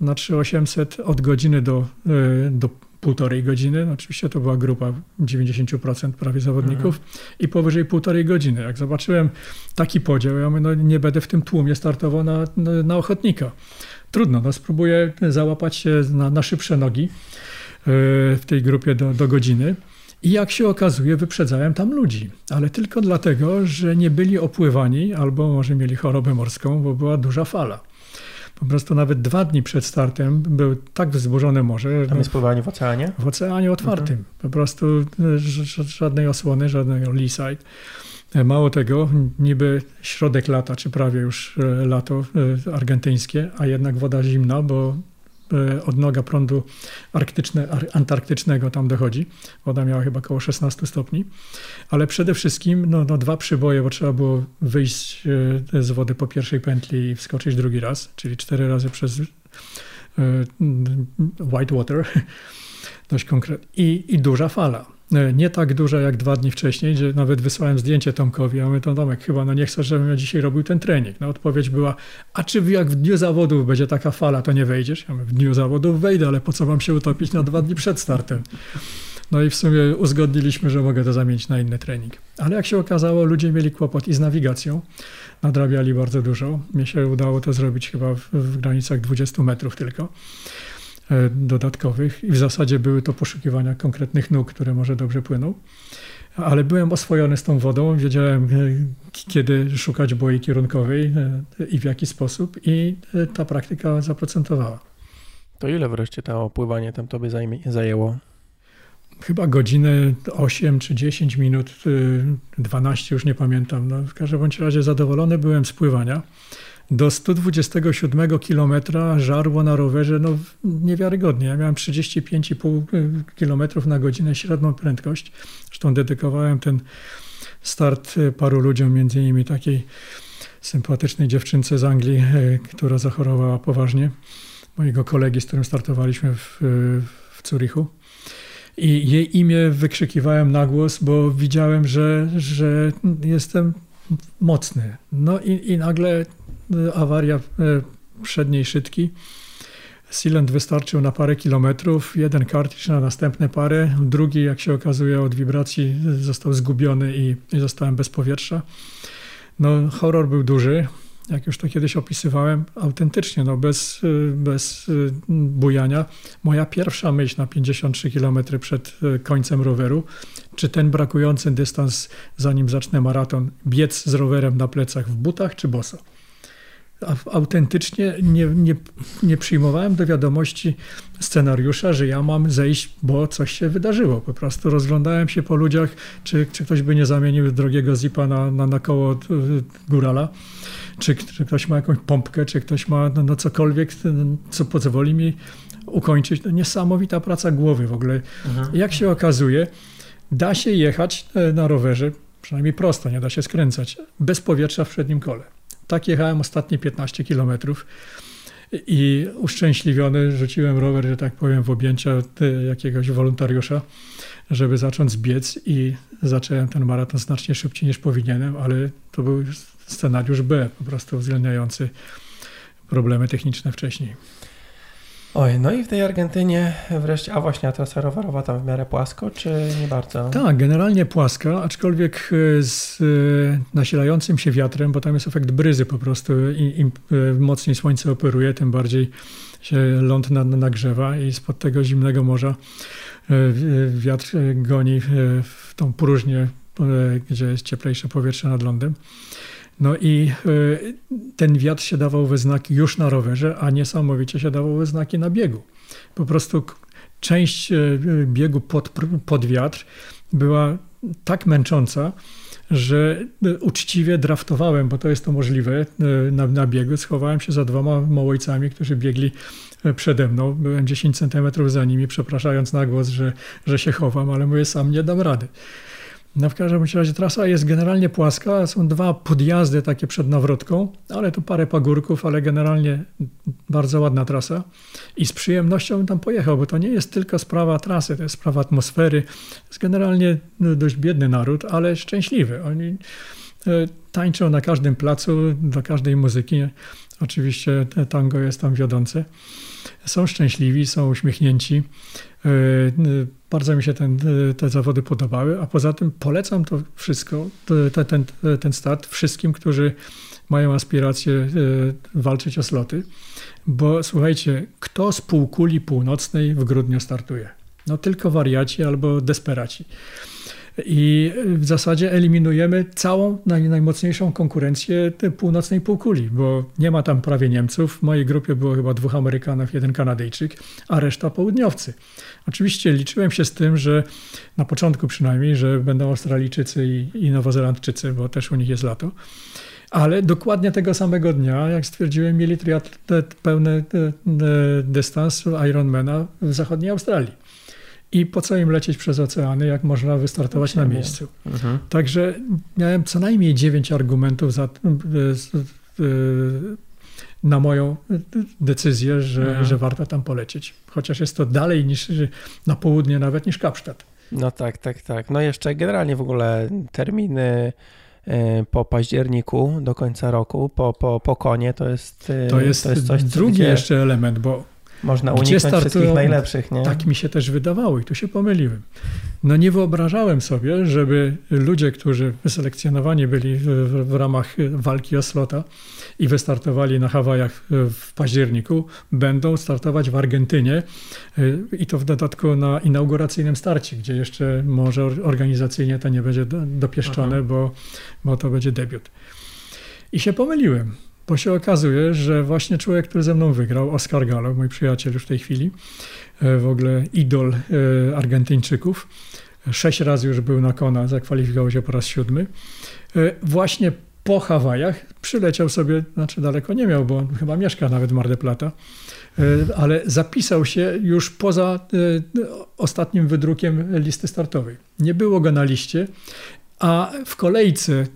na 3800, od godziny do, e, do półtorej godziny. Oczywiście to była grupa 90% prawie zawodników i powyżej półtorej godziny. Jak zobaczyłem taki podział, ja mówię, no nie będę w tym tłumie startował na, na, na ochotnika. Trudno, no spróbuję załapać się na, na szybsze nogi e, w tej grupie do, do godziny. I jak się okazuje, wyprzedzałem tam ludzi, ale tylko dlatego, że nie byli opływani albo może mieli chorobę morską, bo była duża fala. Po prostu nawet dwa dni przed startem był tak wzburzone morze, Tam jest pływanie w oceanie? w oceanie otwartym. Po prostu e, żadnej osłony, żadnego lee side. Mało tego, niby środek lata, czy prawie już e, lato e, argentyńskie, a jednak woda zimna, bo odnoga prądu arktyczne, ar- antarktycznego tam dochodzi. Woda miała chyba około 16 stopni. Ale przede wszystkim no, no, dwa przyboje, bo trzeba było wyjść e, z wody po pierwszej pętli i wskoczyć drugi raz, czyli cztery razy przez e, Whitewater, dość konkretnie. I, I duża fala. E, Nie tak duża jak dwa dni wcześniej, gdzie nawet wysłałem zdjęcie Tomkowi, a my to Tomek, chyba no nie chcesz, żebym ja dzisiaj robił ten trening. No odpowiedź była, a czy jak w dniu zawodów będzie taka fala, to nie wejdziesz? Ja mówię, w dniu zawodów wejdę, ale po co mam się utopić na dwa dni przed startem? No i w sumie uzgodniliśmy, że mogę to zamienić na inny trening. Ale jak się okazało, ludzie mieli kłopot i z nawigacją. Nadrabiali bardzo dużo. Mnie się udało to zrobić chyba w, w granicach 20 metrów tylko. Dodatkowych i w zasadzie były to poszukiwania konkretnych nóg, które może dobrze płyną. Ale byłem oswojony z tą wodą, wiedziałem kiedy szukać boi kierunkowej i w jaki sposób i ta praktyka zaprocentowała. To ile wreszcie to pływanie tam tobie zajęło? chyba godzinę 8 czy 10 minut, 12 y, już nie pamiętam. No, w każdym bądź razie zadowolony byłem z pływania. Do 127 km żarło na rowerze no, niewiarygodnie. Ja miałem 35,5 km na godzinę średnią prędkość. Zresztą dedykowałem ten start y, paru ludziom, między innymi takiej sympatycznej dziewczynce z Anglii, y, która zachorowała poważnie. Mojego kolegi, z którym startowaliśmy w, w Zurichu i jej imię wykrzykiwałem na głos, bo widziałem, że, że jestem mocny. No i, i nagle awaria e, przedniej szydki. Sealant wystarczył na parę kilometrów, jeden kartridż na następne parę, drugi, jak się okazuje, od wibracji został zgubiony i, i zostałem bez powietrza. No, horror był duży jak już to kiedyś opisywałem, autentycznie, no bez, bez y, bujania. Moja pierwsza myśl na 53 km przed y, końcem roweru, czy ten brakujący dystans, zanim zacznę maraton, biec z rowerem na plecach w butach czy boso autentycznie nie, nie, nie przyjmowałem do wiadomości scenariusza, że ja mam zejść, bo coś się wydarzyło. Po prostu rozglądałem się po ludziach, czy, czy ktoś by nie zamienił drogiego zipa na, na, na koło górala, czy, czy ktoś ma jakąś pompkę, czy ktoś ma no, no cokolwiek, co pozwoli mi ukończyć. To niesamowita praca głowy w ogóle. Mhm. Jak się okazuje, da się jechać e, na rowerze, przynajmniej prosto, nie da się skręcać, bez powietrza w przednim kole. Tak jechałem ostatnie 15 kilometrów i uszczęśliwiony rzuciłem rower, że tak powiem, w objęcia jakiegoś wolontariusza, żeby zacząć biec i zacząłem ten maraton znacznie szybciej niż powinienem, ale to był scenariusz B, po prostu uwzględniający problemy techniczne wcześniej. Oj, no i w tej Argentynie wreszcie, a właśnie, a trasa rowerowa tam w miarę płasko, czy nie bardzo? Tak, generalnie płaska, aczkolwiek e, z e, nasilającym się wiatrem, bo tam jest efekt bryzy po prostu. Im, im e, mocniej słońce operuje, tym bardziej się ląd nagrzewa i spod tego zimnego morza wiatr goni w tą próżnię, gdzie jest cieplejsze powietrze nad lądem. No i y, ten wiatr się dawał we znaki już na rowerze, a niesamowicie się dawał we znaki na biegu. Po prostu część y, biegu pod, pod wiatr była tak męcząca, że y, uczciwie draftowałem, bo to jest to możliwe na, na biegu. Schowałem się za dwoma małojcami, którzy biegli przede mną. Byłem 10 centymetrów za nimi, przepraszając na głos, że, że się chowam, ale mówię, sam nie dam rady. No w każdym razie trasa jest generalnie płaska, są dwa podjazdy takie przed nawrotką, ale tu parę pagórków, ale generalnie bardzo ładna trasa i z przyjemnością bym tam pojechał, bo to nie jest tylko sprawa trasy, to jest sprawa atmosfery. Jest generalnie no, dość biedny naród, ale szczęśliwy. Oni e, tańczą na każdym placu, do każdej muzyki. Oczywiście tango jest tam wiodące. Są szczęśliwi, są uśmiechnięci. E, bardzo mi się ten, te zawody podobały, a poza tym polecam to wszystko, ten, ten, ten start wszystkim, którzy mają aspiracje e, walczyć o sloty, bo słuchajcie, kto z półkuli północnej w grudniu startuje? No tylko wariaci albo desperaci. I w zasadzie eliminujemy całą naj, najmocniejszą konkurencję północnej półkuli, bo nie ma tam prawie Niemców. W mojej grupie było chyba dwóch Amerykanów, jeden Kanadyjczyk, a reszta południowcy. Oczywiście liczyłem się z tym, że na początku przynajmniej, że będą Australijczycy i, i Nowozelandczycy, bo też u nich jest lato. Ale dokładnie tego samego dnia, jak stwierdziłem, mieli triatlet pełny dystans Ironmana w zachodniej Australii. I po co im lecieć przez oceany, jak można wystartować na miejscu? Mhm. Także miałem co najmniej dziewięć argumentów za, na moją decyzję, że, mhm. że warto tam polecieć. Chociaż jest to dalej niż na południe nawet niż Kapsztad. No tak, tak, tak. No jeszcze generalnie w ogóle terminy e, po październiku do końca roku, po, po, po konie to jest To jest, to jest coś, drugi gdzie... jeszcze element, bo Można uniknąć startują, wszystkich najlepszych, nie? Tak mi się też wydawało i tu się pomyliłem. No nie wyobrażałem sobie, żeby ludzie, którzy wyselekcjonowani byli w, w ramach walki o slota i wystartowali na Hawajach w październiku, będą startować w Argentynie i to w dodatku na inauguracyjnym starcie, gdzie jeszcze może organizacyjnie to nie będzie dopieszczone, bo, bo to będzie debiut. I się pomyliłem. Bo się okazuje, że właśnie człowiek, który ze mną wygrał, Oscar Gallo, mój przyjaciel już w tej chwili, e, w ogóle idol e, Argentyńczyków, sześć razy już był na Kona, zakwalifikował się po raz siódmy, e, właśnie po Hawajach przyleciał sobie, znaczy daleko nie miał, bo on chyba mieszka nawet w Mar del Plata, ale zapisał się już poza ostatnim wydrukiem listy startowej. Nie było go na liście, a w kolejce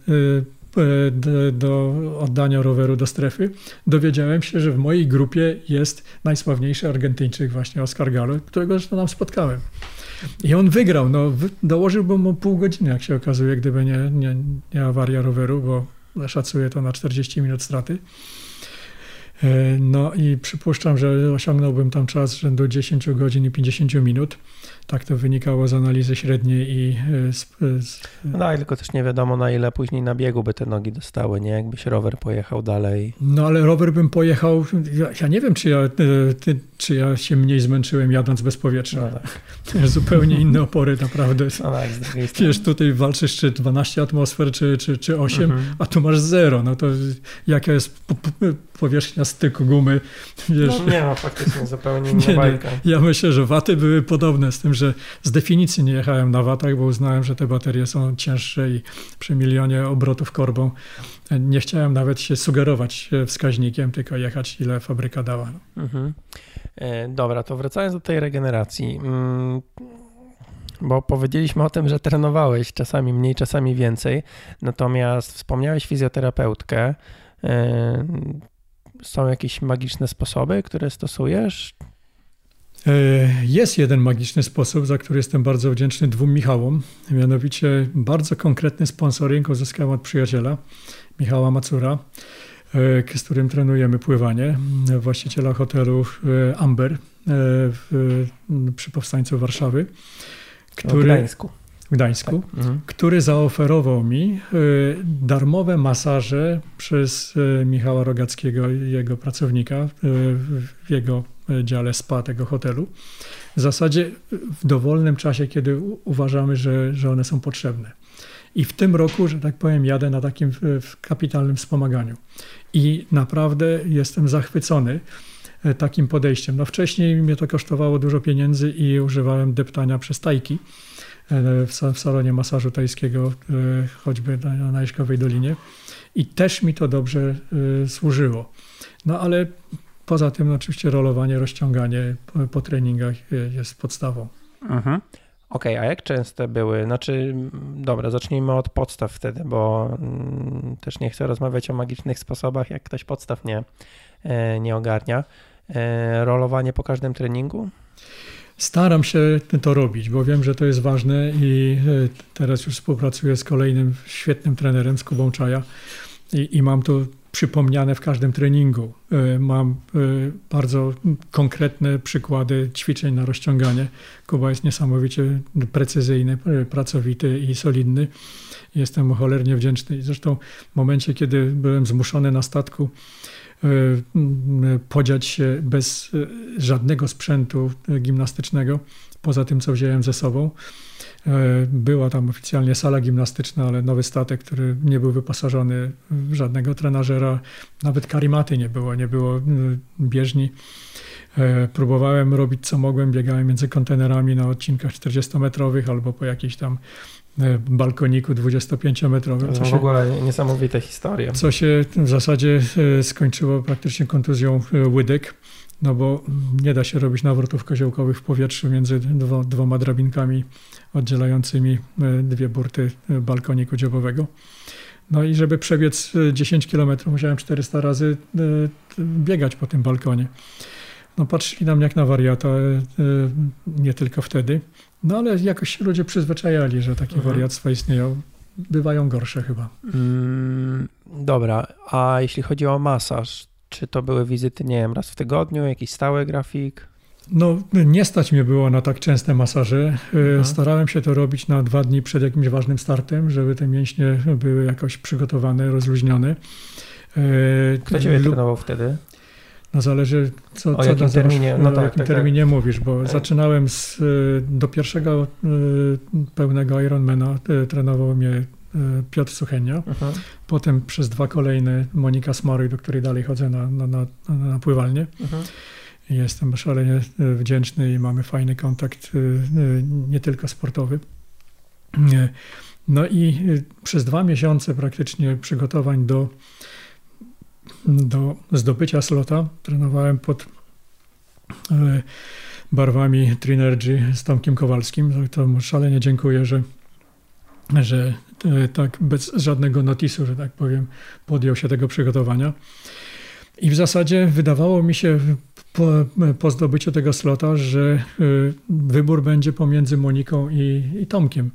do, do oddania roweru do strefy, dowiedziałem się, że w mojej grupie jest najsławniejszy Argentyńczyk, właśnie Oscar Gallo, którego zresztą tam spotkałem. I on wygrał. No, dołożyłbym mu pół godziny, jak się okazuje, gdyby nie, nie, nie awaria roweru, bo szacuję to na 40 minut straty. E, no i przypuszczam, że osiągnąłbym tam czas rzędu 10 godzin i 50 minut. Tak to wynikało z analizy średniej i e, z, z... No, tylko też nie wiadomo na ile później na biegu by te nogi dostały, nie? Jakbyś rower pojechał dalej. No ale rower bym pojechał, ja, ja nie wiem, czy ja, e, ty, czy ja się mniej zmęczyłem jadąc bez powietrza. No tak. Zupełnie inne opory naprawdę. No tak, Wiesz, tutaj walczysz czy 12 atmosfer, czy, czy, czy 8, mhm. a tu masz zero. No to jaka jest powierzchnia styku gumy. Wiesz. No nie ma faktycznie zupełnie inna nie, bajka. Nie. Ja myślę, że waty były podobne z tym, że z definicji nie jechałem na watach, bo uznałem, że te baterie są cięższe i przy milionie obrotów korbą nie chciałem nawet się sugerować wskaźnikiem, tylko jechać ile fabryka dała. Mhm. E, dobra, to wracając do tej regeneracji. Mm, bo powiedzieliśmy o tym, że trenowałeś czasami mniej, czasami więcej, natomiast wspomniałeś fizjoterapeutkę. E, są jakieś magiczne sposoby, które stosujesz? E, jest jeden magiczny sposób, za który jestem bardzo wdzięczny dwóm Michałom. Mianowicie bardzo konkretny sponsoring uzyskałem od przyjaciela Michała Macura, z którym trenujemy pływanie, właściciela hotelu e, Amber w, przy powstańcu Warszawy. Który, w Gdańsku. W Gdańsku, tak. mhm. który zaoferował mi darmowe masaże przez Michała Rogackiego, jego pracownika, w jego dziale spa tego hotelu. W zasadzie w dowolnym czasie, kiedy uważamy, że, że one są potrzebne. I w tym roku, że tak powiem, jadę na takim kapitalnym wspomaganiu. I naprawdę jestem zachwycony e, takim podejściem. No wcześniej mnie to kosztowało dużo pieniędzy i używałem deptania przez tajki e, w salonie masażu tajskiego, e, choćby na Najszkowej Dolinie. I też mi to dobrze służyło. No ale Poza tym oczywiście rolowanie, rozciąganie po, po treningach jest podstawą. Mhm. Okej, okay, a jak częste były? Znaczy, dobra, zacznijmy od podstaw wtedy, bo mm, też nie chcę rozmawiać o magicznych sposobach, jak ktoś podstaw nie, e, nie ogarnia. E, rolowanie po każdym treningu? Staram się to robić, bo wiem, że to jest ważne i e, teraz już współpracuję z kolejnym świetnym trenerem, z Kubą Czaja i, i mam tu przypomniane w każdym treningu. E, mam e, bardzo konkretne przykłady ćwiczeń na rozciąganie. Kuba jest niesamowicie precyzyjny, e, pracowity i solidny. Jestem mu cholernie wdzięczny. Zresztą w momencie, kiedy byłem zmuszony na statku podziać się bez żadnego sprzętu gimnastycznego, poza tym, co wziąłem ze sobą, E, była tam oficjalnie sala gimnastyczna, ale nowy statek, który nie był wyposażony w żadnego trenażera, nawet karimaty nie było, nie było bieżni. E, próbowałem robić co mogłem, biegałem między kontenerami na odcinkach 40-metrowych albo po jakiejś tam e, balkoniku 25-metrowym. To w ogóle niesamowite historie. Co się w zasadzie skończyło praktycznie kontuzją łydek no bo nie da się robić nawrotów koziołkowych w powietrzu między dwo, dwoma drabinkami oddzielającymi e, dwie burty e, balkoniku dziobowego. No i żeby przebiec 10 km musiałem 400 razy e, biegać po tym balkonie. No patrzyli na mnie jak na wariata, nie tylko wtedy. No ale jakoś się ludzie przyzwyczajali, że takie mhm. wariactwa istnieją. Bywają gorsze chyba. Mm, dobra, a jeśli chodzi o masaż, czy to były wizyty, nie wiem, raz w tygodniu, jakiś stały grafik? No, nie stać mnie było na tak częste masaże. E, Mhm. Starałem się to robić na dwa dni przed jakimś ważnym startem, żeby te mięśnie były jakoś przygotowane, rozluźnione. E, Kto ciebie lub- trenował wtedy? No zależy, co, O co jakim na zaraz- terminie? No tak, jakim tak, tak. terminie mówisz, bo Tak. zaczynałem z, y, do pierwszego pełnego Ironmana trenował mnie Piotr Suchenia, Mhm. potem przez dwa kolejne Monika Smaruj, do której dalej chodzę na, na, na, na pływalnię. Mhm. Jestem szalenie y, wdzięczny i mamy fajny kontakt, y, y, nie tylko sportowy. No i y, przez dwa miesiące praktycznie przygotowań do, do zdobycia slota trenowałem pod y, barwami Trinergy z Tomkiem Kowalskim. To mu szalenie dziękuję, że, że y, tak bez żadnego notisu, że tak powiem, podjął się tego przygotowania. I w zasadzie wydawało mi się po, po zdobyciu tego slota, że y, wybór będzie pomiędzy Moniką i, i Tomkiem.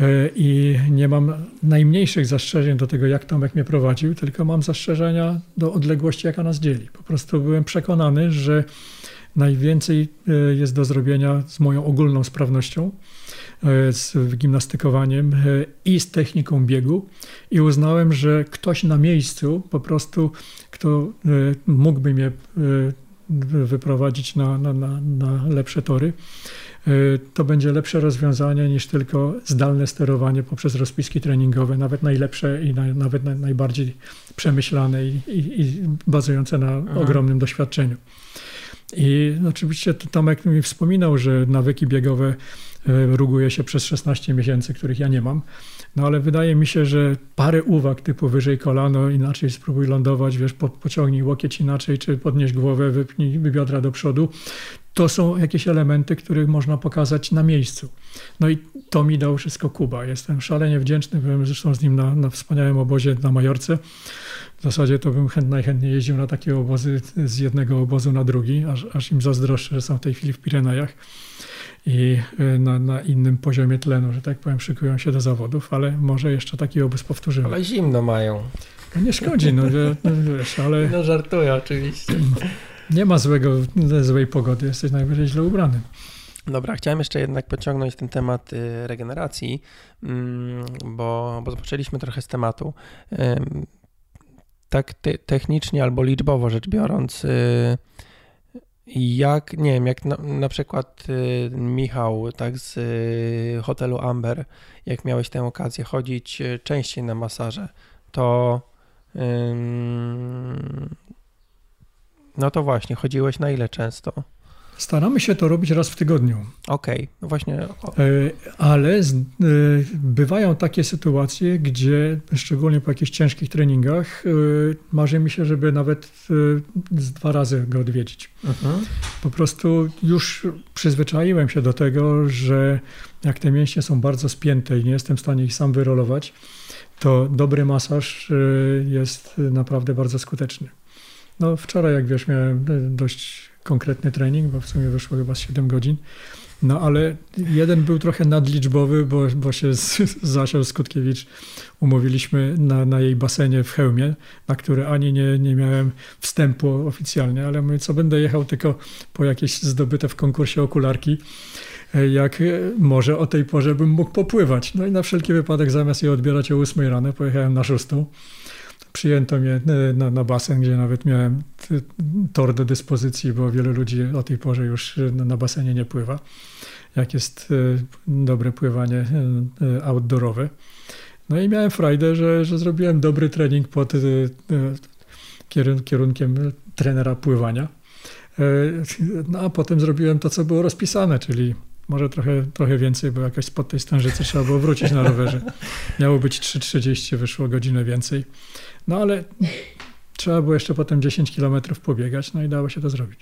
Y, I nie mam najmniejszych zastrzeżeń do tego, jak Tomek mnie prowadził, tylko mam zastrzeżenia do odległości, jaka nas dzieli. Po prostu byłem przekonany, że najwięcej jest do zrobienia z moją ogólną sprawnością, z gimnastykowaniem y, i z techniką biegu. I uznałem, że ktoś na miejscu po prostu, kto y, mógłby mnie wyprowadzić na, na, na, na lepsze tory, to będzie lepsze rozwiązanie niż tylko zdalne sterowanie poprzez rozpiski treningowe, nawet najlepsze i na, nawet na, najbardziej przemyślane i, i, i bazujące na Mhm. ogromnym doświadczeniu. I oczywiście to Tomek mi wspominał, że nawyki biegowe e, ruguje się przez 16 miesięcy, których ja nie mam. No ale wydaje mi się, że parę uwag typu wyżej kolano, inaczej spróbuj lądować, wiesz, po, pociągnij łokieć inaczej, czy podnieś głowę, wypnij biodra do przodu. To są jakieś elementy, których można pokazać na miejscu. No i to mi dał wszystko Kuba. Jestem szalenie wdzięczny. Byłem zresztą z nim na, na wspaniałym obozie na Majorce. W zasadzie to bym chęt, najchętniej jeździł na takie obozy z jednego obozu na drugi, aż, aż im zazdroszczę, że są w tej chwili w Pirenejach i y, na, na innym poziomie tlenu, że tak powiem, szykują się do zawodów, ale może jeszcze taki obóz powtórzymy. Ale zimno mają. No nie szkodzi, no, no wiesz, ale No żartuję oczywiście. nie ma złego, złej pogody, jesteś najwyżej źle ubrany. Dobra, chciałem jeszcze jednak pociągnąć ten temat y, regeneracji, mm, bo, bo zaczęliśmy trochę z tematu. Tak te, technicznie albo liczbowo rzecz biorąc, y, jak, nie wiem, jak na, na przykład y, Michał, tak z y, hotelu Amber, jak miałeś tę okazję chodzić y, częściej na masaże, to ym, no to właśnie, chodziłeś na ile często? Staramy się to robić raz w tygodniu. Okej, no właśnie. E, Ale e, bywają takie sytuacje, gdzie szczególnie po jakichś ciężkich treningach e, marzy mi się, żeby nawet z dwa razy go odwiedzić. mhm. Po prostu już przyzwyczaiłem się do tego, że jak te mięśnie są bardzo spięte i nie jestem w stanie ich sam wyrolować, to dobry masaż jest naprawdę bardzo skuteczny. No wczoraj, jak wiesz, miałem dość konkretny trening, bo w sumie wyszło chyba z 7 godzin. No ale jeden był trochę nadliczbowy, bo, bo się z, z Zasią Skutkiewicz umówiliśmy na, na jej basenie w Chełmie, na który ani nie, nie miałem wstępu oficjalnie, ale mówię, co będę jechał tylko po jakieś zdobyte w konkursie okularki, e, jak e, może o tej porze bym mógł popływać. No i na wszelki wypadek zamiast je odbierać o 8 rano, pojechałem na 6. Przyjęto mnie e, na, na basen, gdzie nawet miałem tor do dyspozycji, bo wielu ludzi o tej porze już e, na, basenie nie pływa. Jak jest e, dobre pływanie outdoorowe. No i miałem frajdę, że, że zrobiłem dobry trening pod kierun- kierunkiem trenera pływania. No a potem zrobiłem to, co było rozpisane, czyli może trochę, trochę więcej, bo jakoś spod tej stężycy trzeba było wrócić na rowerze. Miało być 3,30, wyszło godzinę więcej. No ale trzeba było jeszcze potem 10 km pobiegać, no i dało się to zrobić.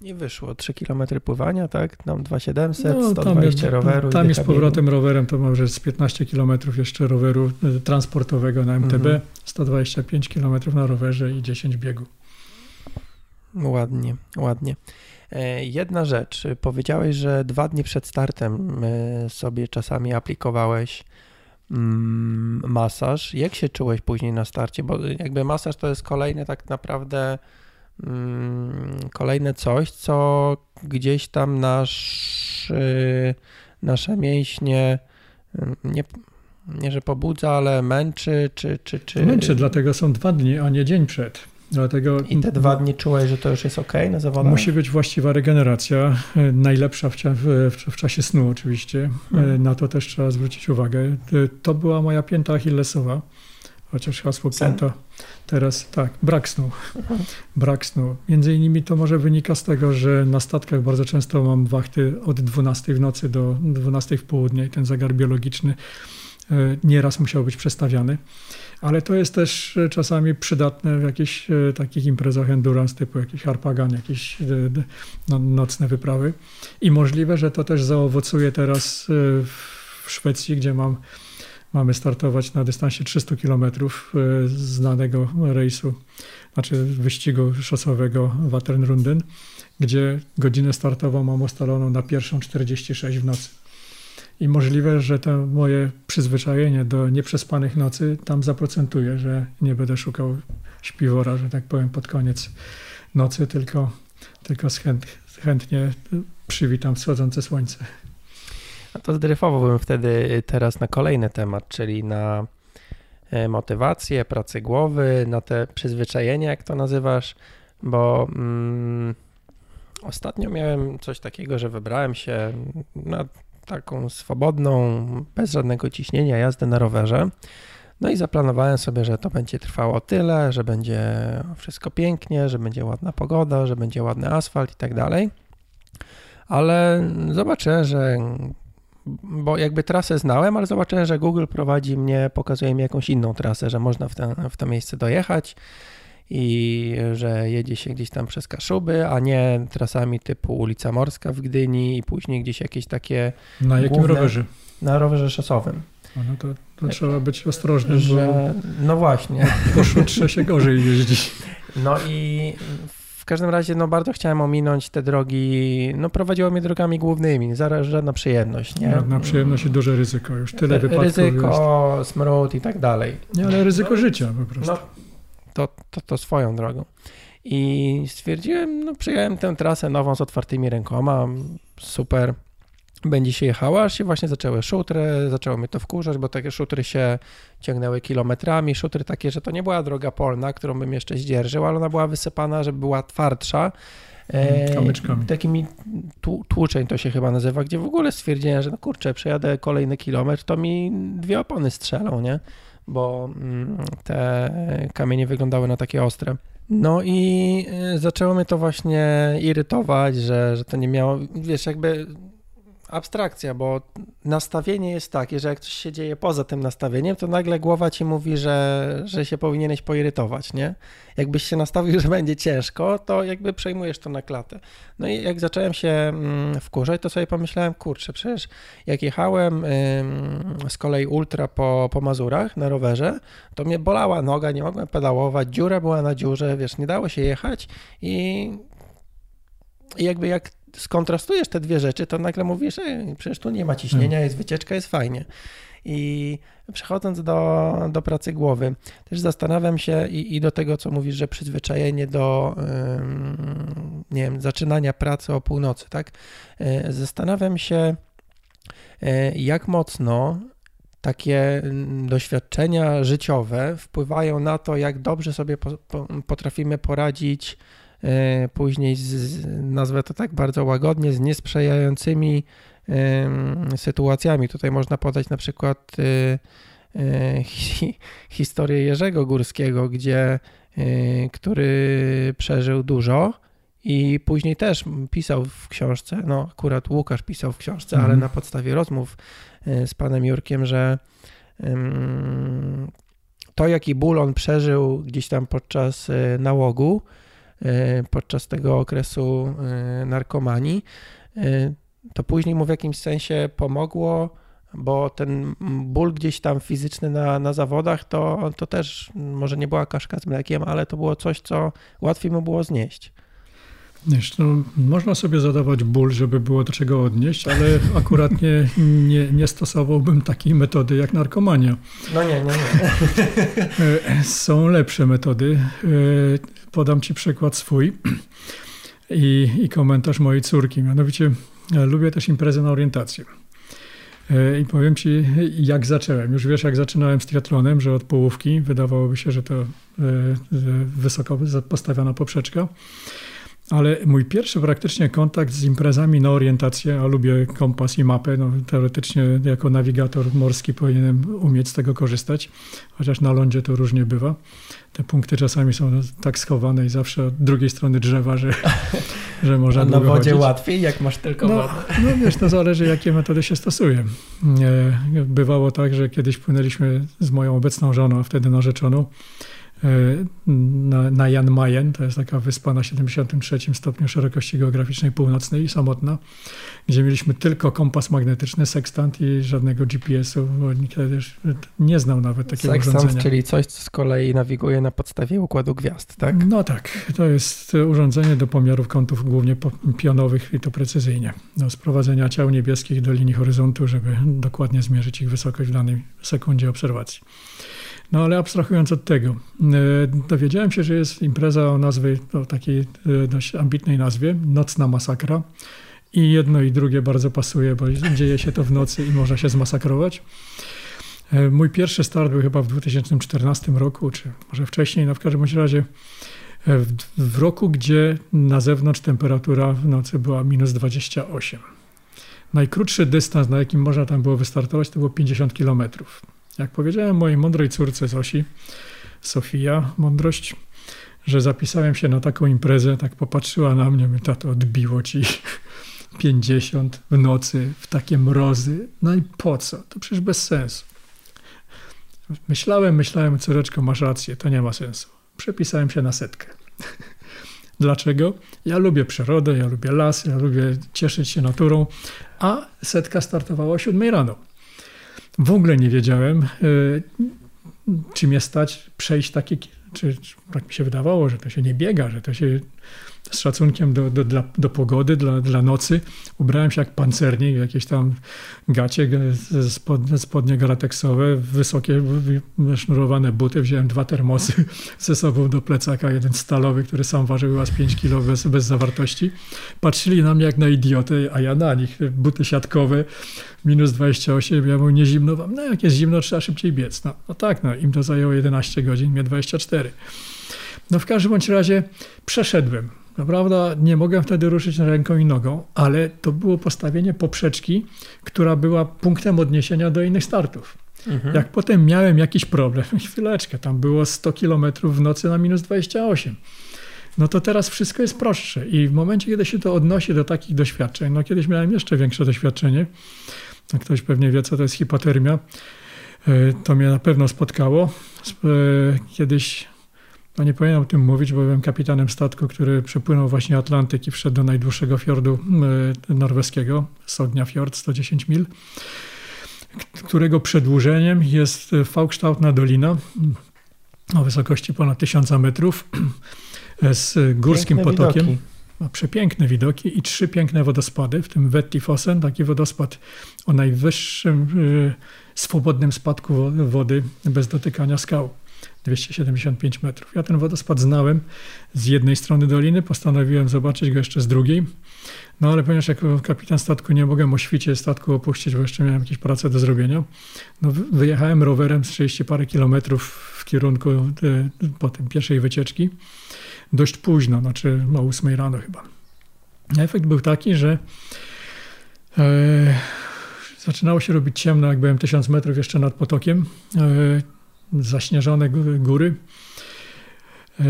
Nie wyszło. 3 km pływania, tak? Tam 2700, No, 120 roweru. i Tam jest powrotem rowerem, to może z 15 km jeszcze roweru e, transportowego na MTB, Mhm. 125 km na rowerze i 10 biegu. biegu. Ładnie, ładnie. E, Jedna rzecz. Powiedziałeś, że dwa dni przed startem e, sobie czasami aplikowałeś mm, masaż. Jak się czułeś później na starcie? Bo jakby masaż to jest kolejny tak naprawdę mm, kolejne coś, co gdzieś tam nasz, y, nasze mięśnie y, nie, nie, że pobudza, ale męczy, czy, czy, czy... Męczy, dlatego są dwa dni, a nie dzień przed. Dlatego I te dwa dni czułeś, że to już jest ok na zawodach? Musi być właściwa regeneracja, e, najlepsza w, w, w czasie snu oczywiście. Hmm. Na to też trzeba zwrócić uwagę. E, to była moja pięta achillesowa, chociaż hasło Sen? pięta teraz, tak, brak snu. Hmm. Brak snu. Między innymi to może wynika z tego, że na statkach bardzo często mam wachty od 12 w nocy do 12 w południe i ten zegar biologiczny nieraz musiał być przestawiany ale to jest też e, czasami przydatne w jakichś e, takich imprezach endurance typu jakiś harpagan, jakieś e, no, nocne wyprawy. I możliwe, że to też zaowocuje teraz w Szwecji, gdzie mam, mamy startować na dystansie 300 km znanego rejsu, znaczy wyścigu szosowego Waternrunden, gdzie godzinę startową mam ustaloną na pierwszą 46 w nocy. I możliwe, że to moje przyzwyczajenie do nieprzespanych nocy tam zaprocentuje, że nie będę szukał śpiwora, że tak powiem, pod koniec nocy, tylko, tylko chęt, chętnie przywitam wschodzące słońce. A to zdryfowałbym wtedy teraz na kolejny temat, czyli na e, motywację, pracę głowy, na te przyzwyczajenia, jak to nazywasz, bo mm, ostatnio miałem coś takiego, że wybrałem się na taką swobodną, bez żadnego ciśnienia jazdę na rowerze. No i zaplanowałem sobie, że to będzie trwało tyle, że będzie wszystko pięknie, że będzie ładna pogoda, że będzie ładny asfalt i tak dalej. Ale zobaczyłem, że bo jakby trasę znałem, ale zobaczyłem, że Google prowadzi mnie, pokazuje mi jakąś inną trasę, że można w, ten, w to miejsce dojechać i że jedzie się gdzieś tam przez Kaszuby, a nie trasami typu ulica Morska w Gdyni i później gdzieś jakieś takie. Na jakim główne, rowerze? Na rowerze szosowym. no to, to trzeba być ostrożnym, że, No właśnie. Po szutrze się gorzej jeździ. No i w każdym razie no bardzo chciałem ominąć te drogi, no prowadziło mnie drogami głównymi, zaraz żadna przyjemność, nie? Żadna przyjemność i duże ryzyko, już tyle wypadków Ryzyko, jest. smród i tak dalej. Nie, ale ryzyko no, życia po prostu. No, to, to, to swoją drogą. I stwierdziłem, no przyjąłem tę trasę nową z otwartymi rękoma, super, będzie się jechała, aż się właśnie zaczęły szutry, zaczęło mnie to wkurzać, bo takie szutry się ciągnęły kilometrami, szutry takie, że to nie była droga polna, którą bym jeszcze zdzierżył, ale ona była wysypana, żeby była twardsza, e, Kamyczkami. Takimi tłuczeń to się chyba nazywa, gdzie w ogóle stwierdziłem, że no kurczę, przejadę kolejny kilometr, to mi dwie opony strzelą, nie? Bo mm, te kamienie wyglądały na takie ostre. No i y, zaczęło mnie to właśnie irytować, że, że to nie miało, wiesz, jakby abstrakcja, bo nastawienie jest takie, że jak coś się dzieje poza tym nastawieniem, to nagle głowa ci mówi, że, że się powinieneś poirytować, nie? Jakbyś się nastawił, że będzie ciężko, to jakby przejmujesz to na klatę. No i jak zacząłem się mm, wkurzać, to sobie pomyślałem, kurczę, przecież jak jechałem z kolei ultra po, po Mazurach na rowerze, to mnie bolała noga, nie mogłem pedałować, dziura była na dziurze, wiesz, nie dało się jechać i i jakby jak skontrastujesz te dwie rzeczy, to nagle mówisz, Ej, przecież tu nie ma ciśnienia, hmm. jest wycieczka, jest fajnie. I przechodząc do, do pracy głowy, też zastanawiam się i, i do tego, co mówisz, że przyzwyczajenie do, nie wiem, zaczynania pracy o północy, tak? E, zastanawiam się, e, jak mocno takie doświadczenia życiowe wpływają na to, jak dobrze sobie potrafimy poradzić później z, nazwę to tak bardzo łagodnie, z niesprzyjającymi sytuacjami. Tutaj można podać na przykład e, e, hi, historię Jerzego Górskiego, gdzie, który przeżył dużo i później też pisał w książce, no akurat Łukasz pisał w książce, mhm. ale na podstawie rozmów z panem Jurkiem, że to jaki ból on przeżył gdzieś tam podczas nałogu, E, podczas tego okresu e, narkomanii, e, to później mu w jakimś sensie pomogło, bo ten ból gdzieś tam fizyczny na, na zawodach, to, to też może nie była kaszka z mlekiem, ale to było coś, co łatwiej mu było znieść. Wiesz, no, można sobie zadawać ból, żeby było do czego odnieść, ale akurat nie, nie, nie stosowałbym takiej metody jak narkomania. No nie, nie, nie. E, są lepsze metody. E, podam ci przykład swój i, i komentarz mojej córki. Mianowicie e, lubię też imprezy na orientację. I powiem ci, jak zacząłem. Już wiesz, jak zaczynałem z triatlonem, że od połówki wydawałoby się, że to wysoko postawiona poprzeczka. Ale mój pierwszy praktycznie kontakt z imprezami na orientację, a lubię kompas i mapę, no, teoretycznie jako nawigator morski powinienem umieć z tego korzystać, chociaż na lądzie to różnie bywa. Te punkty czasami są tak schowane i zawsze od drugiej strony drzewa, że, że można na wodzie chodzić. łatwiej, jak masz tylko no, wodę? No wiesz, to zależy jakie metody się stosuje. Bywało tak, że kiedyś płynęliśmy z moją obecną żoną, a wtedy narzeczoną, na, na Jan Mayen, to jest taka wyspa na 73 stopniu szerokości geograficznej północnej, samotna, gdzie mieliśmy tylko kompas magnetyczny, sekstant i żadnego GPS-u, bo nikt też nie znał nawet takiego sekstant, urządzenia. czyli coś, co z kolei nawiguje na podstawie układu gwiazd, tak? No tak, to jest urządzenie do pomiarów kątów głównie pionowych i to precyzyjnie, do sprowadzenia ciał niebieskich do linii horyzontu, żeby dokładnie zmierzyć ich wysokość w danej sekundzie obserwacji. No ale abstrahując od tego, e, dowiedziałem się, że jest impreza o nazwie, o takiej e, dość ambitnej nazwie, Nocna Masakra. I jedno i drugie bardzo pasuje, bo dzieje się to w nocy i można się zmasakrować. E, mój pierwszy start był chyba w 2014 roku, czy może wcześniej, no w każdym razie w, roku, gdzie na zewnątrz temperatura w nocy była minus 28. Najkrótszy dystans, na jakim można tam było wystartować, to było 50 kilometrów. Jak powiedziałem mojej mądrej córce Zosi, Sofia, mądrość, że zapisałem się na taką imprezę, tak popatrzyła na mnie, mi tato odbiło ci 50 w nocy, w takie mrozy. No i po co? To przecież bez sensu. Myślałem, myślałem, córeczko, masz rację, to nie ma sensu. Przepisałem się na setkę. Dlaczego? Ja lubię przyrodę, ja lubię las, ja lubię cieszyć się naturą, a setka startowała o 7 rano. W ogóle nie wiedziałem, e, czy mnie stać przejść takie, czy, czy tak mi się wydawało, że to się nie biega, że to się z szacunkiem do, do, do pogody, dla, dla nocy. Ubrałem się jak pancernik, jakieś tam gacie, spodnie, spodnie galateksowe, wysokie, sznurowane buty. Wziąłem dwa termosy ze sobą do plecaka, jeden stalowy, który sam ważył chyba z 5 kg bez, bez zawartości. Patrzyli na mnie jak na idiotę, a ja na nich. Buty siatkowe, minus 28, ja mówię, nie zimno wam? No jak jest zimno, trzeba szybciej biec. No, no tak, no im to zajęło 11 godzin, mnie 24. No w każdym bądź razie przeszedłem. Naprawdę nie mogłem wtedy ruszyć ręką i nogą, ale to było postawienie poprzeczki, która była punktem odniesienia do innych startów. Mhm. Jak potem miałem jakiś problem, chwileczkę, tam było 100 km w nocy na minus 28 no to teraz wszystko jest prostsze. I w momencie, kiedy się to odnosi do takich doświadczeń, no kiedyś miałem jeszcze większe doświadczenie, ktoś pewnie wie, co to jest hipotermia, e, to mnie na pewno spotkało. E, kiedyś no nie powinienem o tym mówić, bo byłem kapitanem statku, który przepłynął właśnie Atlantyk i wszedł do najdłuższego fiordu e, norweskiego, Sognia Fjord, 110 mil, którego przedłużeniem jest V-kształtna dolina o wysokości ponad 1000 metrów z górskim Piękne potokiem. Widoki. Ma przepiękne widoki i trzy piękne wodospady, w tym Vettifossen, taki wodospad o najwyższym y, swobodnym spadku wody bez dotykania skał. 275 metrów. Ja ten wodospad znałem z jednej strony doliny, postanowiłem zobaczyć go jeszcze z drugiej. No ale ponieważ jako kapitan statku nie mogłem o świcie statku opuścić, bo jeszcze miałem jakieś prace do zrobienia, no wyjechałem rowerem z 30 parę kilometrów w kierunku y, po tym pierwszej wycieczki dość późno, znaczy o 8 rano chyba. Efekt był taki, że e, zaczynało się robić ciemno, jak byłem 1000 metrów jeszcze nad potokiem, e, zaśnieżone góry. E,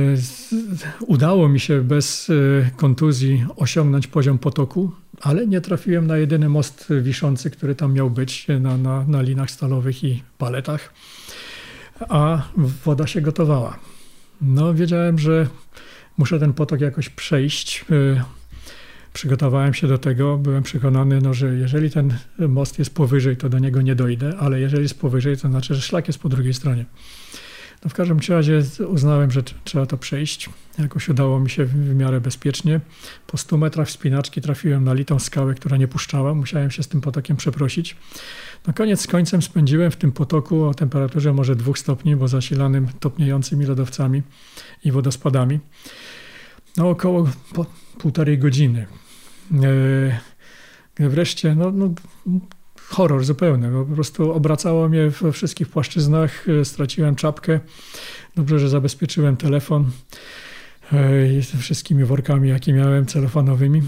udało mi się bez e, kontuzji osiągnąć poziom potoku, ale nie trafiłem na jedyny most wiszący, który tam miał być na, na, na linach stalowych i paletach, a woda się gotowała. No, wiedziałem, że muszę ten potok jakoś przejść. Przygotowałem się do tego, byłem przekonany, no, że jeżeli ten most jest powyżej, to do niego nie dojdę, ale jeżeli jest powyżej, to znaczy, że szlak jest po drugiej stronie. No w każdym razie uznałem, że trzeba to przejść. Jakoś udało mi się w miarę bezpiecznie. Po 100 metrach wspinaczki trafiłem na litą skałę, która nie puszczała. Musiałem się z tym potokiem przeprosić. Na koniec z końcem spędziłem w tym potoku o temperaturze może dwóch stopni, bo zasilanym topniejącymi lodowcami i wodospadami. No około po, półtorej godziny. E, wreszcie, no, no horror zupełny. Po prostu obracało mnie we wszystkich płaszczyznach, e, straciłem czapkę. Dobrze, że zabezpieczyłem telefon e, wszystkimi workami, jakie miałem, telefonowymi.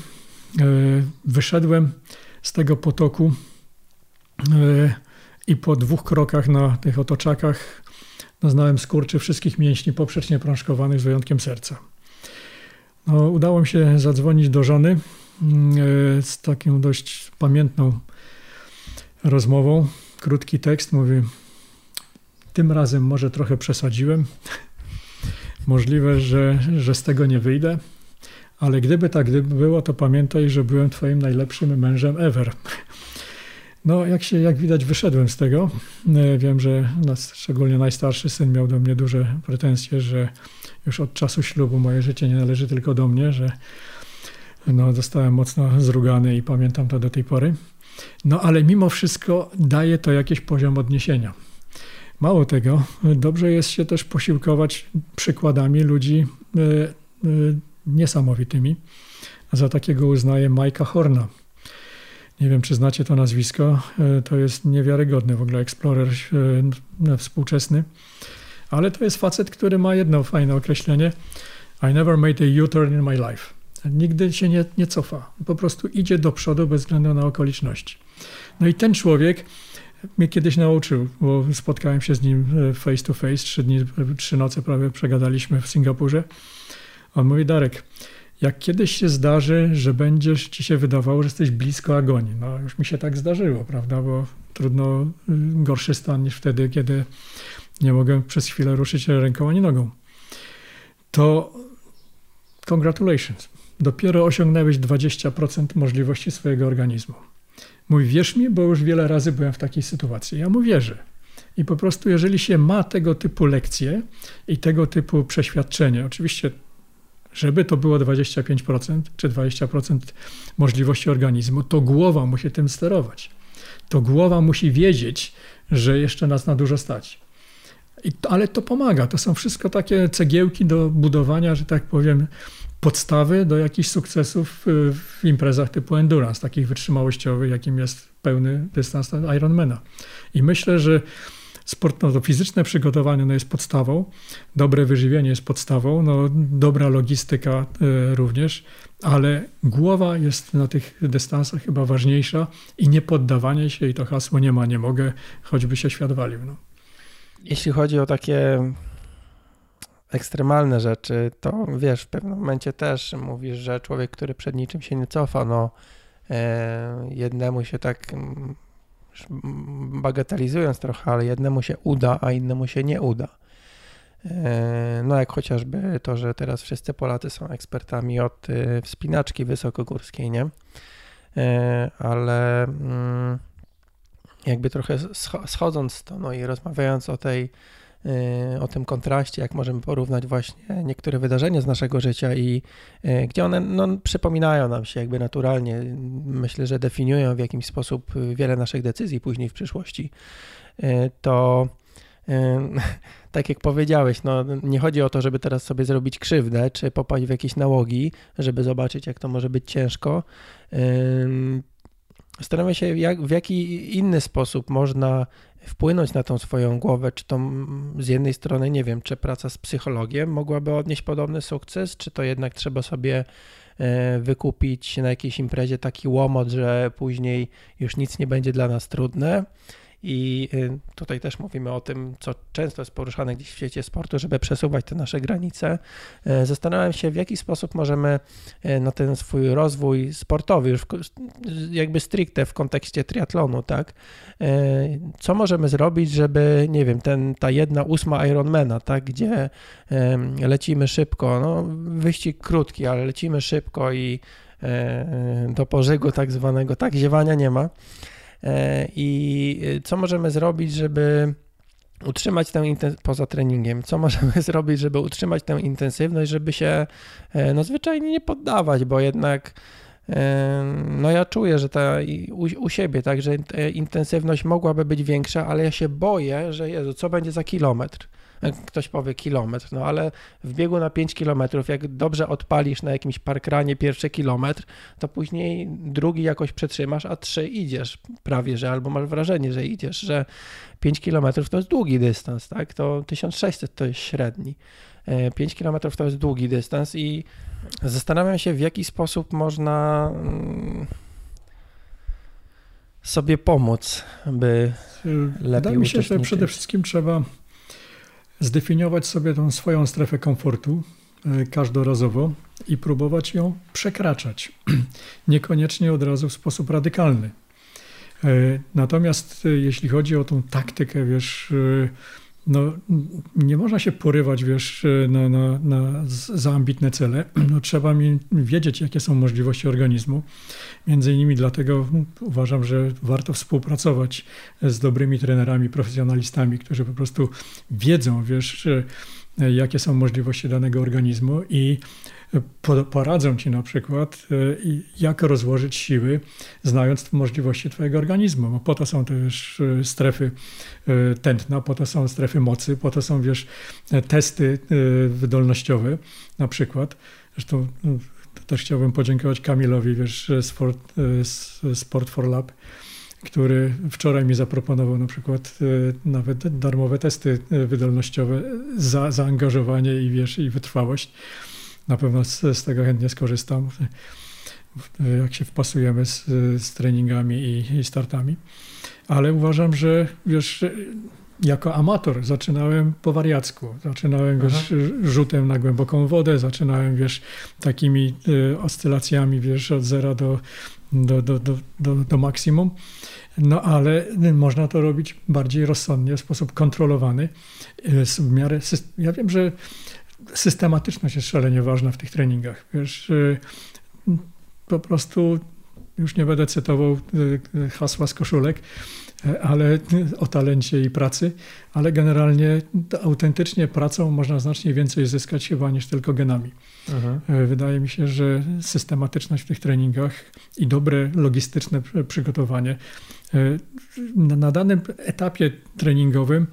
Wyszedłem z tego potoku i po dwóch krokach na tych otoczakach doznałem skurczy wszystkich mięśni poprzecznie prążkowanych z wyjątkiem serca. No, udało mi się zadzwonić do żony mm, e, z taką dość pamiętną rozmową. Krótki tekst mówi: Tym razem może trochę przesadziłem. Możliwe, że, że z tego nie wyjdę, ale gdyby tak gdyby było, to pamiętaj, że byłem Twoim najlepszym mężem ever. No, jak, się, jak widać, wyszedłem z tego. E, wiem, że nas, szczególnie najstarszy syn miał do mnie duże pretensje, że już od czasu ślubu moje życie nie należy tylko do mnie, że no, zostałem mocno zrugany i pamiętam to do tej pory. No ale mimo wszystko daje to jakiś poziom odniesienia. Mało tego, dobrze jest się też posiłkować przykładami ludzi y, y, niesamowitymi. Za takiego uznaję Majka Horna. Nie wiem, czy znacie to nazwisko. Y, to jest niewiarygodny w ogóle eksplorer współczesny ale to jest facet, który ma jedno fajne określenie. I never made a U-turn in my life. Nigdy się nie, nie cofa. Po prostu idzie do przodu bez względu na okoliczności. No i ten człowiek mnie kiedyś nauczył, bo spotkałem się z nim e, face to face, trzy dni, trzy noce prawie przegadaliśmy w Singapurze. On mówi, Darek, jak kiedyś się zdarzy, że będziesz ci się wydawało, że jesteś blisko agonii. No już mi się tak zdarzyło, prawda, bo trudno, y, gorszy stan niż wtedy, kiedy nie mogę przez chwilę ruszyć ręką ani nogą, to congratulations. Dopiero osiągnąłeś 20% możliwości swojego organizmu. Mój wierz mi, bo już wiele razy byłem w takiej sytuacji. Ja mu wierzę. I po prostu, jeżeli się ma tego typu lekcje i tego typu przeświadczenie, oczywiście, żeby to było 25% czy 20% możliwości organizmu, to głowa musi tym sterować. To głowa musi wiedzieć, że jeszcze nas na dużo stać. To, ale to pomaga. To są wszystko takie cegiełki do budowania, że tak powiem, podstawy do jakichś sukcesów w imprezach typu endurance, takich wytrzymałościowych, jakim jest pełny dystans Ironmana. I myślę, że sport, no to fizyczne przygotowanie no jest podstawą, dobre wyżywienie jest podstawą, no dobra logistyka y, również, ale głowa jest na tych dystansach chyba ważniejsza i nie poddawanie się i to hasło nie ma, nie mogę, choćby się świat walił. No. Jeśli chodzi o takie ekstremalne rzeczy, to wiesz, w pewnym momencie też mówisz, że człowiek, który przed niczym się nie cofa, no e, jednemu się tak mm, bagatelizując trochę, ale jednemu się uda, a innemu się nie uda. E, no jak chociażby to, że teraz wszyscy Polacy są ekspertami od e, wspinaczki wysokogórskiej, nie? Ale mm, jakby trochę schodząc to, no i rozmawiając o tej, y, o tym kontraście, jak możemy porównać właśnie niektóre wydarzenia z naszego życia i y, gdzie one no, przypominają nam się jakby naturalnie, myślę, że definiują w jakiś sposób wiele naszych decyzji później w przyszłości, y, to tak jak powiedziałeś, no, nie chodzi o to, żeby teraz sobie zrobić krzywdę, czy popaść w jakieś nałogi, żeby zobaczyć, jak to może być ciężko Zastanawiam się, jak, w jaki inny sposób można wpłynąć na tą swoją głowę, czy to z jednej strony, nie wiem, czy praca z psychologiem mogłaby odnieść podobny sukces, czy to jednak trzeba sobie e, wykupić na jakiejś imprezie taki łomot, że później już nic nie będzie dla nas trudne. I y, tutaj też mówimy o tym, co często jest poruszane gdzieś w świecie sportu, żeby przesuwać te nasze granice. E, zastanawiam się, w jaki sposób możemy e, na ten swój rozwój sportowy, już jakby stricte w kontekście triatlonu, tak, e, co możemy zrobić, żeby, nie wiem, ten, ta jedna ósma Ironmana, tak, gdzie lecimy szybko, no wyścig krótki, ale lecimy szybko i do pożygu tak zwanego, tak, ziewania nie ma. E, I e, co możemy zrobić, żeby utrzymać tę poza treningiem, co możemy zrobić, żeby utrzymać tę intensywność, żeby się e, no, zwyczajnie nie poddawać, bo jednak no ja czuję, że ta u, u, siebie, tak, że intensywność mogłaby być większa, ale ja się boję, że Jezu, co będzie za kilometr? Ktoś powie kilometr, no ale w biegu na 5 kilometrów, jak dobrze odpalisz na jakimś parkranie pierwszy kilometr, to później drugi jakoś przetrzymasz, a trzy idziesz prawie, że albo masz wrażenie, że idziesz, że 5 kilometrów to jest długi dystans, tak? To 1600 to jest średni. 5 e, kilometrów to jest długi dystans i zastanawiam się, w jaki sposób można mm, sobie pomóc, by lepiej Wydaje mi się, że przede wszystkim trzeba zdefiniować sobie tą swoją strefę komfortu e, każdorazowo i próbować ją przekraczać. Niekoniecznie od razu w sposób radykalny. E, natomiast jeśli chodzi o tą taktykę, wiesz, no, nie można się porywać, wiesz, na, na, na za ambitne cele. No, trzeba mi wiedzieć, jakie są możliwości organizmu. Między innymi dlatego uważam, że warto współpracować z dobrymi trenerami, profesjonalistami, którzy po prostu wiedzą, wiesz, jakie są możliwości danego organizmu i poradzą ci na przykład, e, jak rozłożyć siły, znając możliwości twojego organizmu. Bo po to są też e, strefy e, tętna, po to są strefy mocy, po to są, wiesz, testy wydolnościowe na przykład. Zresztą też chciałbym podziękować Kamilowi, wiesz, Sport, Sport for Lab, który wczoraj mi zaproponował na przykład nawet darmowe testy wydolnościowe za zaangażowanie i wiesz, i wytrwałość na pewno z, z tego chętnie skorzystam, jak się wpasujemy z, z treningami i, i startami. Ale uważam, że wiesz, jako amator zaczynałem po wariacku. Zaczynałem wiesz, rzutem na głęboką wodę, zaczynałem wiesz, takimi y, oscylacjami wiesz, od zera do, do, do, do, do, do maksimum. No ale można to robić bardziej rozsądnie, w sposób kontrolowany. Y, w miarę, ja wiem, że systematyczność jest szalenie ważna w tych treningach. Wiesz, y, po prostu już nie będę cytował y, hasła z koszulek, ale o talencie i pracy, ale generalnie autentycznie pracą można znacznie więcej zyskać chyba niż tylko genami. Aha. Y, wydaje mi się, że systematyczność w tych treningach i dobre logistyczne przygotowanie na danym etapie treningowym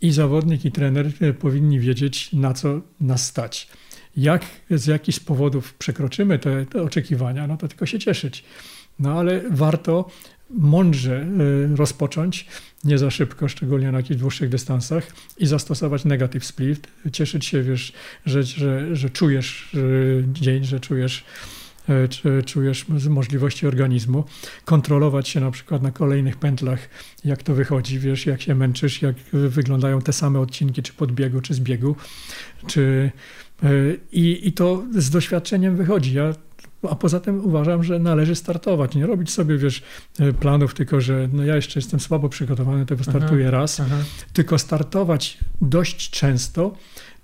i zawodnik, i trener e, powinni wiedzieć, na co nas stać. Jak z jakichś powodów przekroczymy te, te oczekiwania, no to tylko się cieszyć. No ale warto mądrze e, rozpocząć, nie za szybko, szczególnie na jakichś dłuższych dystansach i zastosować negative split, cieszyć się, wiesz, że, że, że czujesz dzień, że czujesz E, czy czujesz możliwości organizmu, kontrolować się na przykład na kolejnych pętlach, jak to wychodzi, wiesz, jak się męczysz, jak wyglądają te same odcinki, czy podbiegu, czy zbiegu, czy e, i, i to z doświadczeniem wychodzi. Ja a poza tym uważam, że należy startować, nie robić sobie, wiesz, e, planów, tylko że no ja jeszcze jestem słabo przygotowany, to wystartuję aha, raz, aha. tylko startować dość często,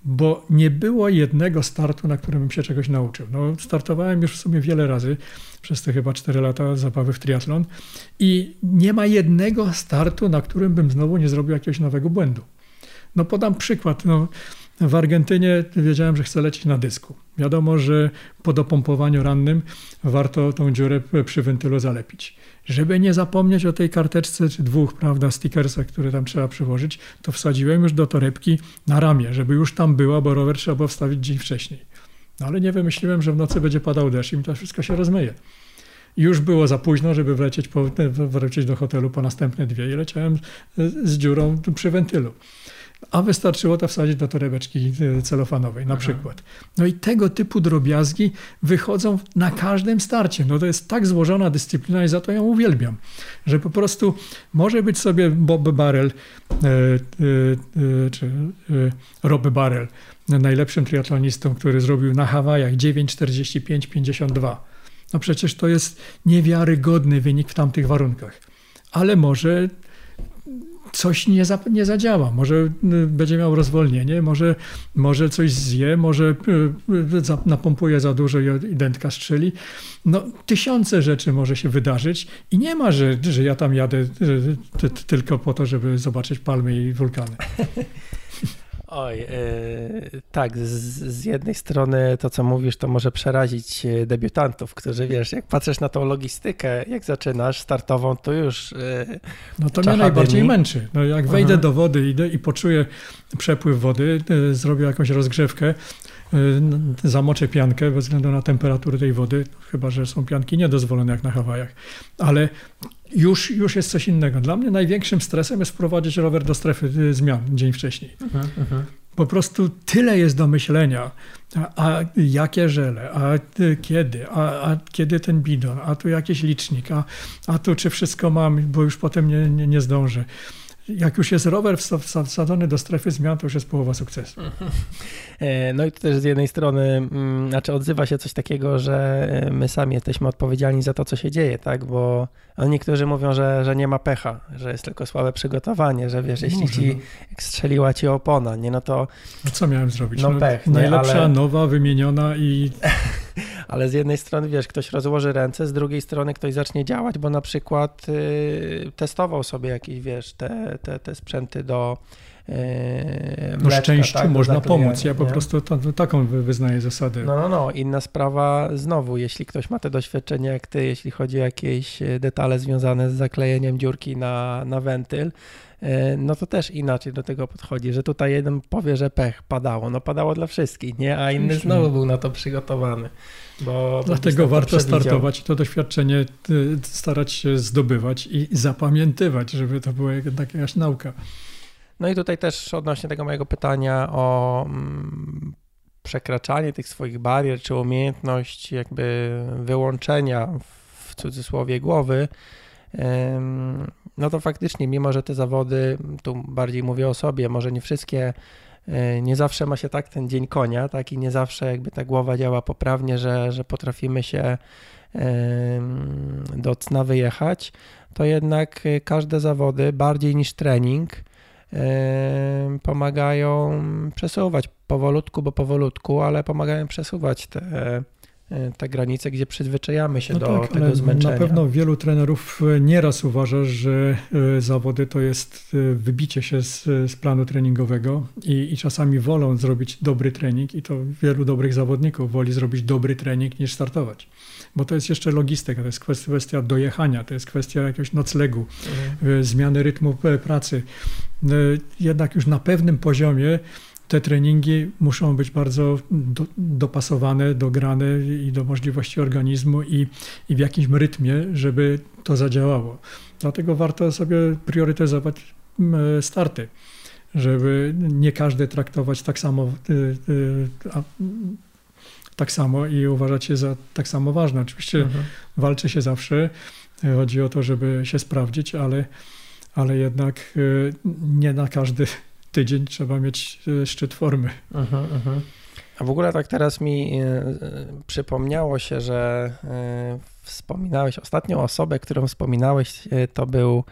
bo nie było jednego startu, na którym bym się czegoś nauczył. No, startowałem już w sumie wiele razy przez te chyba 4 lata zabawy w triatlon i nie ma jednego startu, na którym bym znowu nie zrobił jakiegoś nowego błędu. No podam przykład. No, w Argentynie wiedziałem, że chcę lecieć na dysku. Wiadomo, że po dopompowaniu rannym warto tą dziurę przy wentylu zalepić. Żeby nie zapomnieć o tej karteczce czy dwóch, prawda, stickersach, które tam trzeba przyłożyć, to wsadziłem już do torebki na ramię, żeby już tam była, bo rower trzeba było wstawić dzień wcześniej. No ale nie wymyśliłem, że w nocy będzie padał deszcz i mi to wszystko się rozmyje. Już było za późno, żeby wlecieć, po, wrócić do hotelu po następne dwie i leciałem z dziurą przy wentylu a wystarczyło to wsadzić do torebeczki e, celofanowej na Aha. przykład. No i tego typu drobiazgi wychodzą na każdym starcie. No to jest tak złożona dyscyplina i za to ją uwielbiam, że po prostu może być sobie Bob Barrel e, e, czy Rob Barrel, najlepszym triatlonistą, który zrobił na Hawajach 9,45,52. No przecież to jest niewiarygodny wynik w tamtych warunkach. Ale może coś nie, za, nie zadziała. Może y, będzie miał rozwolnienie, może, może coś zje, może napompuje za dużo i dętka strzeli. No, tysiące rzeczy może się wydarzyć i nie ma, że, że ja tam jadę tylko po to, żeby zobaczyć palmy i wulkany. Oj, yy, tak, z, z, jednej strony to, co mówisz, to może przerazić e, debiutantów, którzy, wiesz, jak patrzysz na tą logistykę, jak zaczynasz startową, to już yy, No to mnie najbardziej męczy. No jak wejdę mhm. do wody idę i poczuję przepływ wody, yy, zrobię jakąś rozgrzewkę, zamoczę piankę bez względu na temperaturę tej wody, chyba, że są pianki niedozwolone jak na Hawajach, ale już, już jest coś innego. Dla mnie największym stresem jest wprowadzić rower do strefy y, zmian dzień wcześniej. Uh -huh. Po prostu tyle jest do myślenia. A, a jakie żele, a kiedy, a, a, kiedy ten bidon, a tu jakiś licznik, a, a tu czy wszystko mam, bo już potem nie, nie, nie zdążę jak już jest rower wsadzony do strefy zmian, to już jest połowa sukcesu. E, no i to też z jednej strony, mm, znaczy odzywa się coś takiego, że e, my sami jesteśmy odpowiedzialni za to, co się dzieje, tak? Bo niektórzy mówią, że, że nie ma pecha, że jest tylko słabe przygotowanie, że wiesz, jeśli Może, ci no. strzeliła ci opona, nie, no to... No co miałem zrobić? No, no pech, Najlepsza, ale... nowa, wymieniona i... ale z jednej strony, wiesz, ktoś rozłoży ręce, z drugiej strony ktoś zacznie działać, bo na przykład y, testował sobie jakieś, wiesz, te, te, te sprzęty do Yy, no szczęściu tak, można pomóc. Ja po nie? prostu to, taką wyznaję zasadę. No, no, no. Inna sprawa, znowu, jeśli ktoś ma te doświadczenie jak ty, jeśli chodzi o jakieś e, detale związane z zaklejeniem dziurki na, na wentyl, no to też inaczej do tego podchodzi, że tutaj jeden powie, że pech, padało. No padało dla wszystkich, nie? A inny znowu był na to przygotowany. Bo Dlatego warto startować i to doświadczenie y, starać się zdobywać i zapamiętywać, żeby to była jednak jakaś nauka. No i tutaj też odnośnie tego mojego pytania o mm, przekraczanie tych swoich barier, czy umiejętność jakby wyłączenia w cudzysłowie głowy, no to faktycznie, mimo że te zawody, tu bardziej mówię o sobie, może nie wszystkie, e, nie zawsze ma się tak ten dzień konia, tak i nie zawsze jakby ta głowa działa poprawnie, że, że potrafimy się do cna wyjechać, to jednak każde zawody, bardziej niż trening, pomagają przesuwać powolutku, bo powolutku, ale pomagają przesuwać te, e, te granice, gdzie przyzwyczajamy się no do tak, tego zmęczenia. Na pewno wielu trenerów e, nieraz uważa, że e, zawody to jest wybicie się z, z planu treningowego i, i, czasami wolą zrobić dobry trening i to wielu dobrych zawodników woli zrobić dobry trening niż startować. Bo to jest jeszcze logistyka, to jest kwestia dojechania, to jest kwestia jakiegoś noclegu, mhm. zmiany rytmu pracy. E, jednak już na pewnym poziomie te treningi muszą być bardzo do, dopasowane, dograne i do możliwości organizmu i, i w jakimś rytmie, żeby to zadziałało. Dlatego warto sobie priorytetyzować starty, żeby nie każdy traktować tak samo, e, e, tak samo i uważać je za tak samo ważne. Oczywiście mhm. walczy się zawsze, chodzi o to, żeby się sprawdzić, ale ale jednak y, nie na każdy tydzień trzeba mieć y, szczyt formy. Uh -huh. A w ogóle tak teraz mi y, przypomniało się, że wspominałeś ostatnią osobę, którą wspominałeś, to był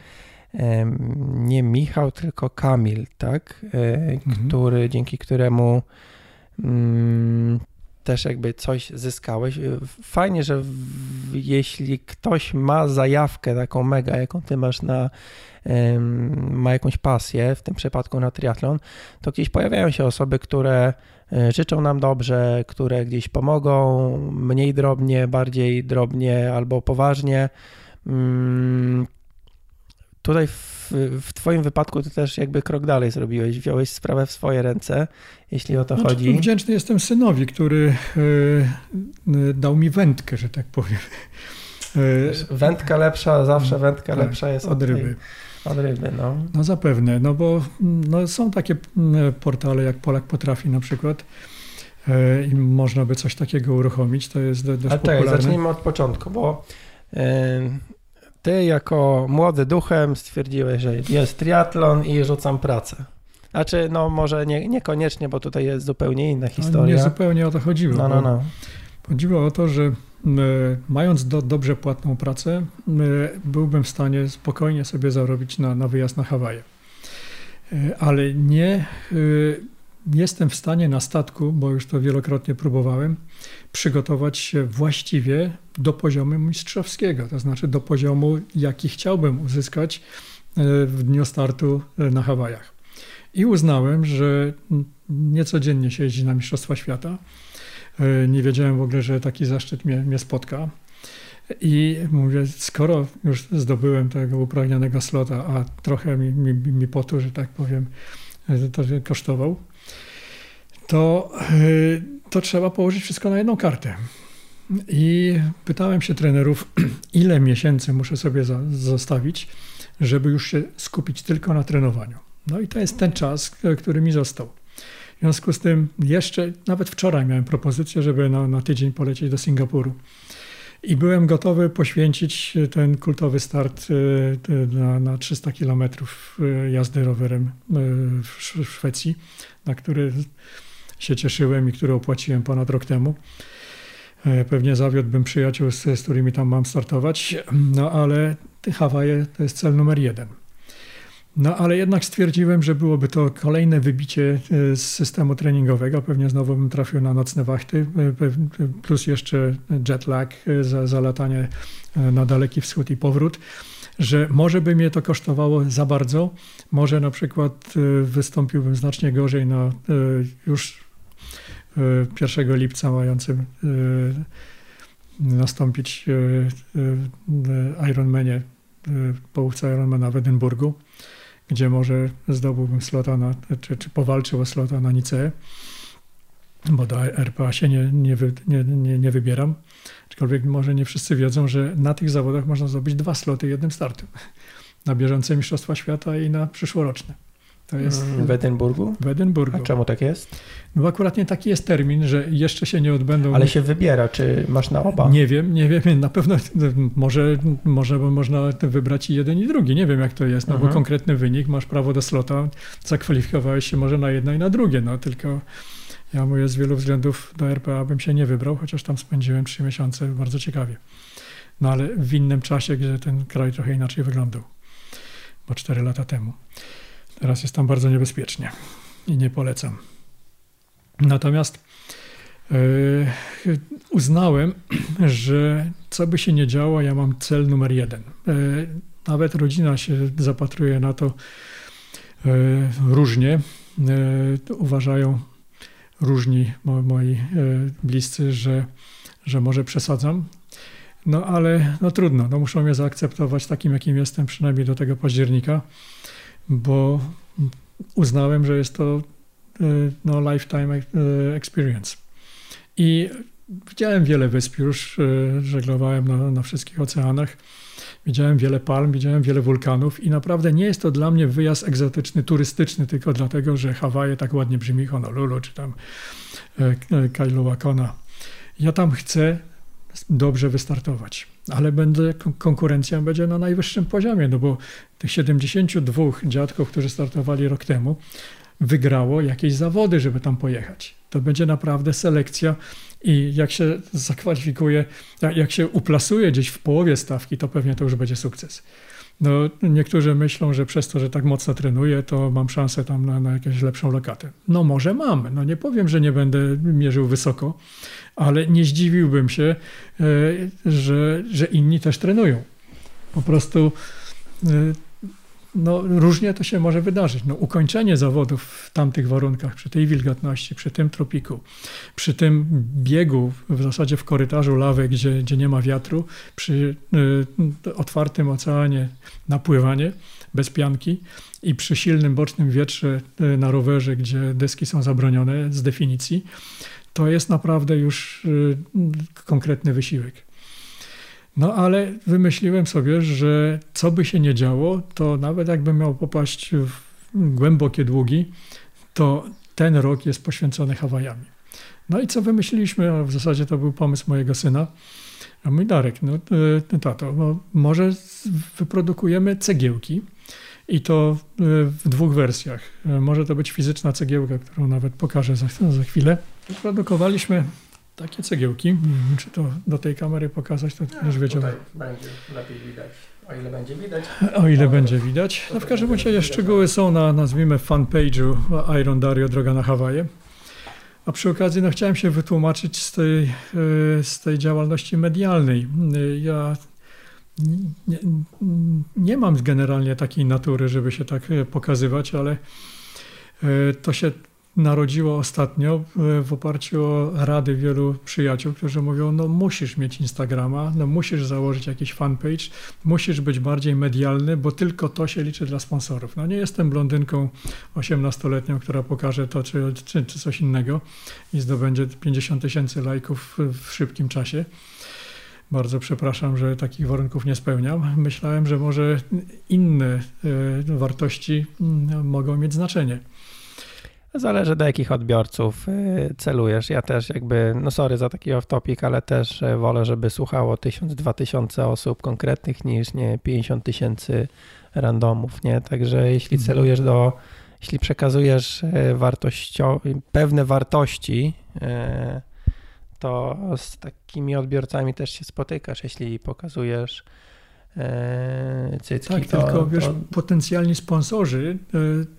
nie Michał, tylko Kamil, tak? Mhm. Który, dzięki któremu mm, też jakby coś zyskałeś. Fajnie, że w, jeśli ktoś ma zajawkę taką mega, jaką ty masz na ma jakąś pasję, w tym przypadku na triatlon, to gdzieś pojawiają się osoby, które e, życzą nam dobrze, które gdzieś pomogą mniej drobnie, bardziej drobnie albo poważnie. Mm, tutaj w, w, Twoim wypadku ty też jakby krok dalej zrobiłeś, wziąłeś sprawę w swoje ręce, jeśli o to znaczy, chodzi. Wdzięczny jestem synowi, który y, dał mi wędkę, że tak powiem. Wędka lepsza, zawsze wędka tak, lepsza jest od ryby. Tej od ryby, no. No zapewne, no bo no, są takie mm, portale jak Polak Potrafi na przykład e, i można by coś takiego uruchomić, to jest dość Ale popularne. Tak, zacznijmy od początku, bo e, ty jako młody duchem stwierdziłeś, że jest triatlon i rzucam pracę. Znaczy, no może nie, niekoniecznie, bo tutaj jest zupełnie inna historia. nie zupełnie o to chodziło. No, no, no. Chodziło o to, że mając do, dobrze płatną pracę, byłbym w stanie spokojnie sobie zarobić na, na wyjazd na Hawaje. ale nie jestem w stanie na statku, bo już to wielokrotnie próbowałem, przygotować się właściwie do poziomu mistrzowskiego, to znaczy do poziomu, jaki chciałbym uzyskać w dniu startu na Hawajach. I uznałem, że niecodziennie się jeździ na Mistrzostwa Świata. E, nie wiedziałem w ogóle, że taki zaszczyt mnie, mnie spotka. I mówię, skoro już zdobyłem tego upragnionego slota, a trochę mi, mi, mi potu, że tak powiem, e, to kosztował, to, e, to trzeba położyć wszystko na jedną kartę. I pytałem się trenerów, ile miesięcy muszę sobie za, zostawić, żeby już się skupić tylko na trenowaniu. No i to jest ten czas, który mi został. W związku z tym jeszcze, nawet wczoraj miałem propozycję, żeby na, na tydzień polecieć do Singapuru. I byłem gotowy poświęcić ten kultowy start e, na, na 300 kilometrów e, jazdy rowerem w Szwecji, na który się cieszyłem i który opłaciłem ponad rok temu. Pewnie zawiódłbym przyjaciół, z, z którymi tam mam startować, no ale Hawaje to jest cel numer jeden. No ale jednak stwierdziłem, że byłoby to kolejne wybicie e, z systemu treningowego. Pewnie znowu bym trafił na nocne wachty, e, plus jeszcze jet lag, e, za, zalatanie na daleki wschód i powrót że może by mnie to kosztowało za bardzo, może na przykład wystąpiłbym znacznie gorzej na już 1 lipca mającym nastąpić Ironmanie, połówce Ironmana w Edynburgu gdzie może zdobyłbym slota na, czy, czy powalczył o slota na Nicea, bo do RPA się nie, nie, nie, nie, nie wybieram. Aczkolwiek może nie wszyscy wiedzą, że na tych zawodach można zdobyć dwa sloty jednym startem. Na bieżące Mistrzostwa Świata i na przyszłoroczne. To jest w Edynburgu? W Edynburgu. A czemu tak jest? No bo akurat nie taki jest termin, że jeszcze się nie odbędą. Ale się wybiera, czy masz na oba? Nie wiem, nie wiem. Na pewno może, może można wybrać i jeden i drugi. Nie wiem jak to jest, no mhm. bo konkretny wynik, masz prawo do slota, zakwalifikowałeś się może na jedno i na drugie, no tylko ja mówię z wielu względów do RPA bym się nie wybrał, chociaż tam spędziłem trzy miesiące bardzo ciekawie. No ale w innym czasie, gdzie ten kraj trochę inaczej wyglądał, bo cztery lata temu. Teraz jest tam bardzo niebezpiecznie i nie polecam. Natomiast yy, uznałem, że co by się nie działo, ja mam cel numer jeden. Yy, nawet rodzina się zapatruje na to yy, różnie. Uważają różni moi bliscy, że, że może przesadzam. No ale no trudno, no muszą mnie zaakceptować takim, jakim jestem, przynajmniej do tego października bo uznałem, że jest to e, no, lifetime e, experience. I widziałem wiele wysp już, e, żeglowałem na, na wszystkich oceanach. Widziałem wiele palm, widziałem wiele wulkanów i naprawdę nie jest to dla mnie wyjazd egzotyczny, turystyczny, tylko dlatego, że Hawaje tak ładnie brzmi, Honolulu czy tam Kailua Ja tam chcę dobrze wystartować. Ale będzie, konkurencja będzie na najwyższym poziomie, no bo tych 72 dziadków, którzy startowali rok temu, wygrało jakieś zawody, żeby tam pojechać. To będzie naprawdę selekcja i jak się zakwalifikuje, jak się uplasuje gdzieś w połowie stawki, to pewnie to już będzie sukces. No, niektórzy myślą, że przez to, że tak mocno trenuję, to mam szansę tam na, na jakąś lepszą lokatę. No może mam. No nie powiem, że nie będę mierzył wysoko, ale nie zdziwiłbym się, e, że, że inni też trenują. Po prostu e, no, różnie to się może wydarzyć. No, ukończenie zawodów w tamtych warunkach, przy tej wilgotności, przy tym tropiku, przy tym biegu w zasadzie w korytarzu lawy, gdzie, gdzie nie ma wiatru, przy y, otwartym oceanie napływanie bez pianki i przy silnym bocznym wietrze y, na rowerze, gdzie deski są zabronione z definicji, to jest naprawdę już y, konkretny wysiłek. No ale wymyśliłem sobie, że co by się nie działo, to nawet jakbym miał popaść w głębokie długi, to ten rok jest poświęcony Hawajami. No i co wymyśliliśmy? A w zasadzie to był pomysł mojego syna. A mój Darek, no e, tato, no, może wyprodukujemy cegiełki i to e, w dwóch wersjach. E, może to być fizyczna cegiełka, którą nawet pokażę za, za chwilę. Wyprodukowaliśmy takie cegiełki. Czy to do tej kamery pokazać, to no, też wiedział. będzie lepiej widać. O ile będzie widać. O ile będzie widać. No w każdym razie szczegóły są na, nazwijmy, fanpage'u Iron Dario Droga na Hawaje. A przy okazji no, chciałem się wytłumaczyć z tej, e, z tej działalności medialnej. Ja nie, nie mam generalnie takiej natury, żeby się tak e, pokazywać, ale e, to się narodziło ostatnio w oparciu o rady wielu przyjaciół, którzy mówią, no musisz mieć Instagrama, no musisz założyć jakiś fanpage, musisz być bardziej medialny, bo tylko to się liczy dla sponsorów. No nie jestem blondynką 18-letnią, która pokaże to czy, czy, czy coś innego i zdobędzie 50 tysięcy lajków w szybkim czasie. Bardzo przepraszam, że takich warunków nie spełniam. Myślałem, że może inne e, wartości mm, mogą mieć znaczenie. Zależy do jakich odbiorców y, celujesz. Ja też jakby, no sorry za taki off-topic, ale też y, wolę, żeby słuchało 1000-2000 osób konkretnych niż nie 50 tysięcy randomów, nie? Także jeśli mhm. celujesz do, jeśli przekazujesz wartościo, pewne wartości, to z takimi odbiorcami też się spotykasz, jeśli pokazujesz E, cycki. Tak, to, tylko wiesz, to... potencjalni sponsorzy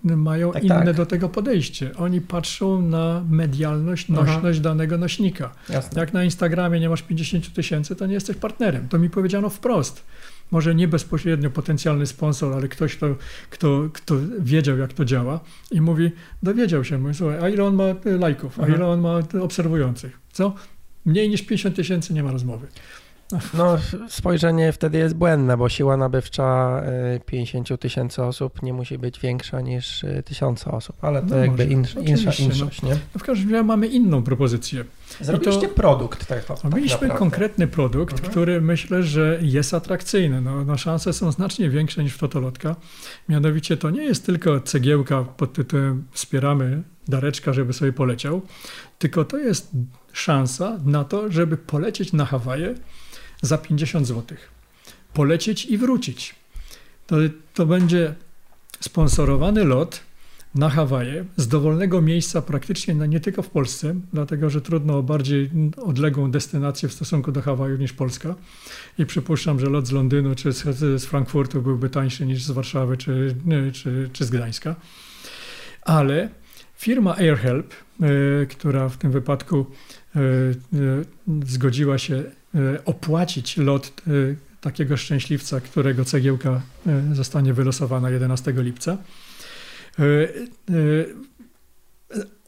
e, mają tak, inne tak. do tego podejście. Oni patrzą na medialność, nośność Aha. danego nośnika. Jasne. Jak na Instagramie nie masz 50 tysięcy, to nie jesteś partnerem. To mi powiedziano wprost. Może nie bezpośrednio potencjalny sponsor, ale ktoś, kto, kto, kto wiedział, jak to działa i mówi, dowiedział się, mówi, słuchaj, a ile on ma lajków, a ile on ma obserwujących? Co? Mniej niż 50 tysięcy nie ma rozmowy. No, spojrzenie wtedy jest błędne, bo siła nabywcza 50 y, tysięcy osób nie musi być większa niż y, tysiące osób, ale to no jakby insza, insza, inszość, nie? No w każdym razie mamy inną propozycję. Zrobiliście to, produkt. Tak, tak Zrobiliśmy tak konkretny produkt, mhm. który myślę, że jest atrakcyjny. No, no, szanse są znacznie większe niż fotolotka. Mianowicie to nie jest tylko cegiełka pod tytułem wspieramy Dareczka, żeby sobie poleciał, tylko to jest szansa na to, żeby polecieć na Hawaje za 50 zł. Polecieć i wrócić. To, to będzie sponsorowany lot na Hawaje z dowolnego miejsca praktycznie no nie tylko w Polsce, dlatego że trudno o bardziej odległą destynację w stosunku do Hawajów niż Polska. I przypuszczam, że lot z Londynu czy z, z Frankfurtu byłby tańszy niż z Warszawy czy, czy, czy z Gdańska. Ale firma AirHelp, y, która w tym wypadku y, y, zgodziła się opłacić lot e, takiego szczęśliwca, którego cegiełka e, zostanie wylosowana 11 lipca,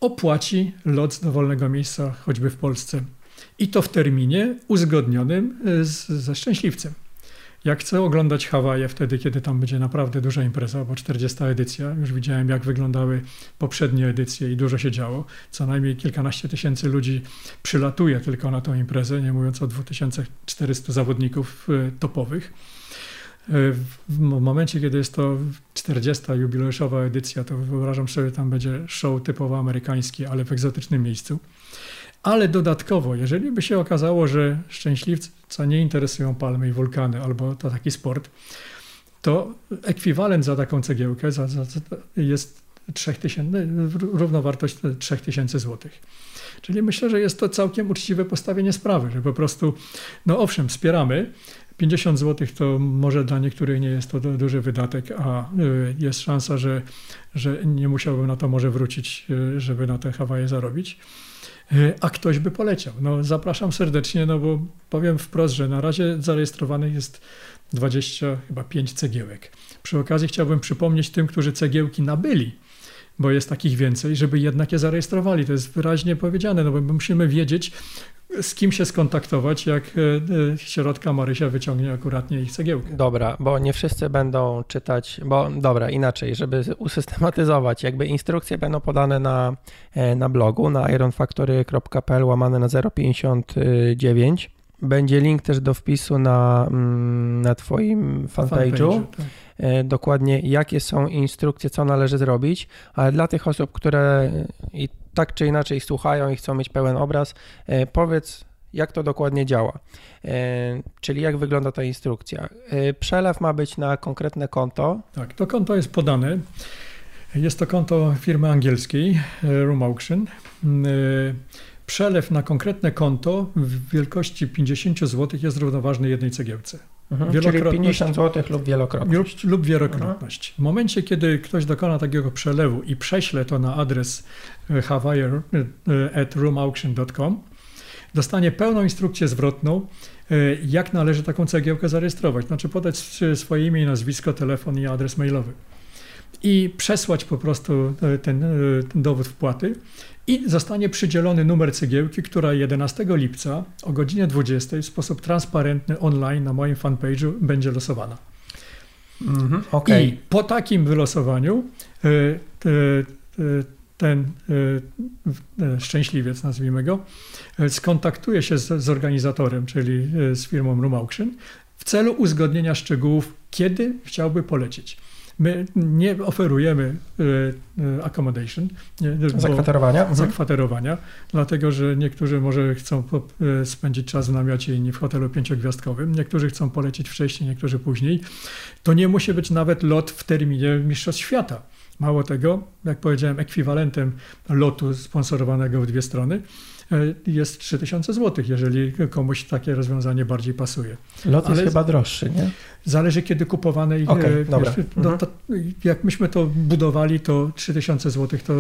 opłaci lot z dowolnego miejsca, choćby w Polsce. I to w terminie uzgodnionym z, ze szczęśliwcem. Jak chcę oglądać Hawaje wtedy, kiedy tam będzie naprawdę duża impreza, bo 40 edycja, już widziałem jak wyglądały poprzednie edycje i dużo się działo. Co najmniej kilkanaście tysięcy ludzi przylatuje tylko na tą imprezę, nie mówiąc o 2400 zawodników e, topowych. E, w momencie, kiedy jest to 40. jubileuszowa edycja, to wyobrażam sobie, tam będzie show typowo amerykański, ale w egzotycznym miejscu. Ale dodatkowo, jeżeli by się okazało, że szczęśliwca nie interesują palmy i wulkany albo to taki sport, to ekwiwalent za taką cegiełkę za, za, jest 3000, równowartość 3000 zł. Czyli myślę, że jest to całkiem uczciwe postawienie sprawy, że po prostu, no owszem, wspieramy. 50 zł to może dla niektórych nie jest to duży wydatek, a y, jest szansa, że, że nie musiałbym na to może wrócić, y, żeby na te Hawaje zarobić. E, a ktoś by poleciał. No, zapraszam serdecznie, no bo powiem wprost, że na razie zarejestrowanych jest 20, chyba 5 cegiełek. Przy okazji chciałbym przypomnieć tym, którzy cegiełki nabyli, bo jest takich więcej, żeby jednak je zarejestrowali. To jest wyraźnie powiedziane, no bo musimy wiedzieć, z kim się skontaktować, jak e, e, środka Marysia wyciągnie akuratnie ich cegiełkę. Dobra, bo nie wszyscy będą czytać, bo dobra, inaczej, żeby usystematyzować, jakby instrukcje będą podane na, e, na blogu, na ironfactory.pl łamane na 059. Będzie link też do wpisu na, mm, na Twoim fanpage'u. tak. Dokładnie jakie są instrukcje, co należy zrobić, ale dla tych osób, które i tak czy inaczej słuchają i chcą mieć pełen obraz, e, powiedz, jak to dokładnie działa. E, czyli jak wygląda ta instrukcja. E, przelew ma być na konkretne konto. Tak, to konto jest podane. Jest to konto firmy angielskiej Room Auction. Przelew na konkretne konto w wielkości 50 zł jest równoważny jednej cegiełce. Mhm, czyli 50 zł lub wielokrotność. Lub, lub wielokrotność. Mhm. W momencie, kiedy ktoś dokona takiego przelewu i prześle to na adres hawire at roomauction.com, dostanie pełną instrukcję zwrotną, jak należy taką cegiełkę zarejestrować. Znaczy podać swoje imię, nazwisko, telefon i adres mailowy i przesłać po prostu e, ten, e, ten dowód wpłaty i zostanie przydzielony numer cegiełki, która 11 lipca o godzinie 20 w sposób transparentny online na moim fanpage'u będzie losowana. Mhm, okay. I po takim wylosowaniu e, ten szczęśliwiec, nazwijmy go, skontaktuje się z, z organizatorem, czyli z firmą Room Auction, w celu uzgodnienia szczegółów, kiedy chciałby polecieć. My nie oferujemy e, e, accommodation. zakwaterowania. Mhm. Zakwaterowania, dlatego że niektórzy może chcą e, spędzić czas w namiocie inni w hotelu pięciogwiazdkowym, niektórzy chcą polecieć wcześniej, niektórzy później. To nie musi być nawet lot w terminie Mistrzostw Świata. Mało tego, jak powiedziałem, ekwiwalentem lotu sponsorowanego w dwie strony jest 3000 zł, jeżeli komuś takie rozwiązanie barzej pasuje. Lot jest Ale chyba droższy, nie? Zależy kiedy kupowane. E, okay, dobra. No, to, jak myśmy to budowali, to 3000 zł to,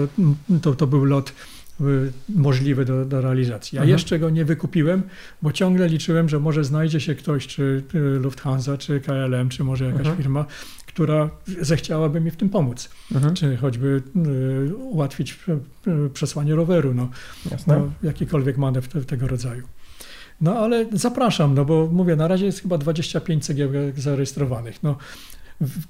to, to był lot e, możliwy do, do realizacji. Ja mhm. jeszcze go nie wykupiłem, bo ciągle liczyłem, że może znajdzie się ktoś, czy Lufthansa, czy KLM, czy może jakaś mhm. firma, która zechciałaby mi w tym pomóc. Mhm. Czy choćby y, ułatwić y, przesłanie roweru, no, no jakikolwiek manewr te, tego rodzaju. No ale zapraszam, no bo mówię, na razie jest chyba 25 cegiełek zarejestrowanych. No,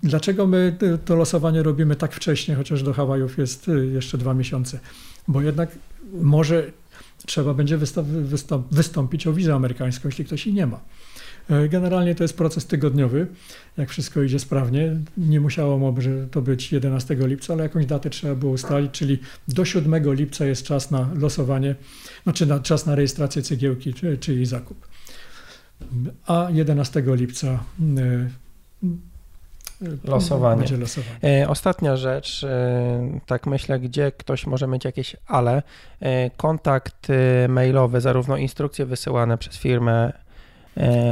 dlaczego my to losowanie robimy tak wcześnie, chociaż do Hawajów jest y, jeszcze dwa miesiące? Bo jednak może trzeba będzie wystąpić o wizę amerykańską, jeśli ktoś jej nie ma. E, generalnie to jest proces tygodniowy, jak wszystko idzie sprawnie. Nie musiało to być 11 lipca, ale jakąś datę trzeba było ustalić, czyli do 7 lipca jest czas na losowanie, znaczy na, czas na rejestrację cegiełki, czy, czy jej zakup. A 11 lipca e, losowanie. losowanie. E, ostatnia rzecz, tak myślę, gdzie ktoś może mieć jakieś ale. Kontakt mailowy, zarówno instrukcje wysyłane przez firmę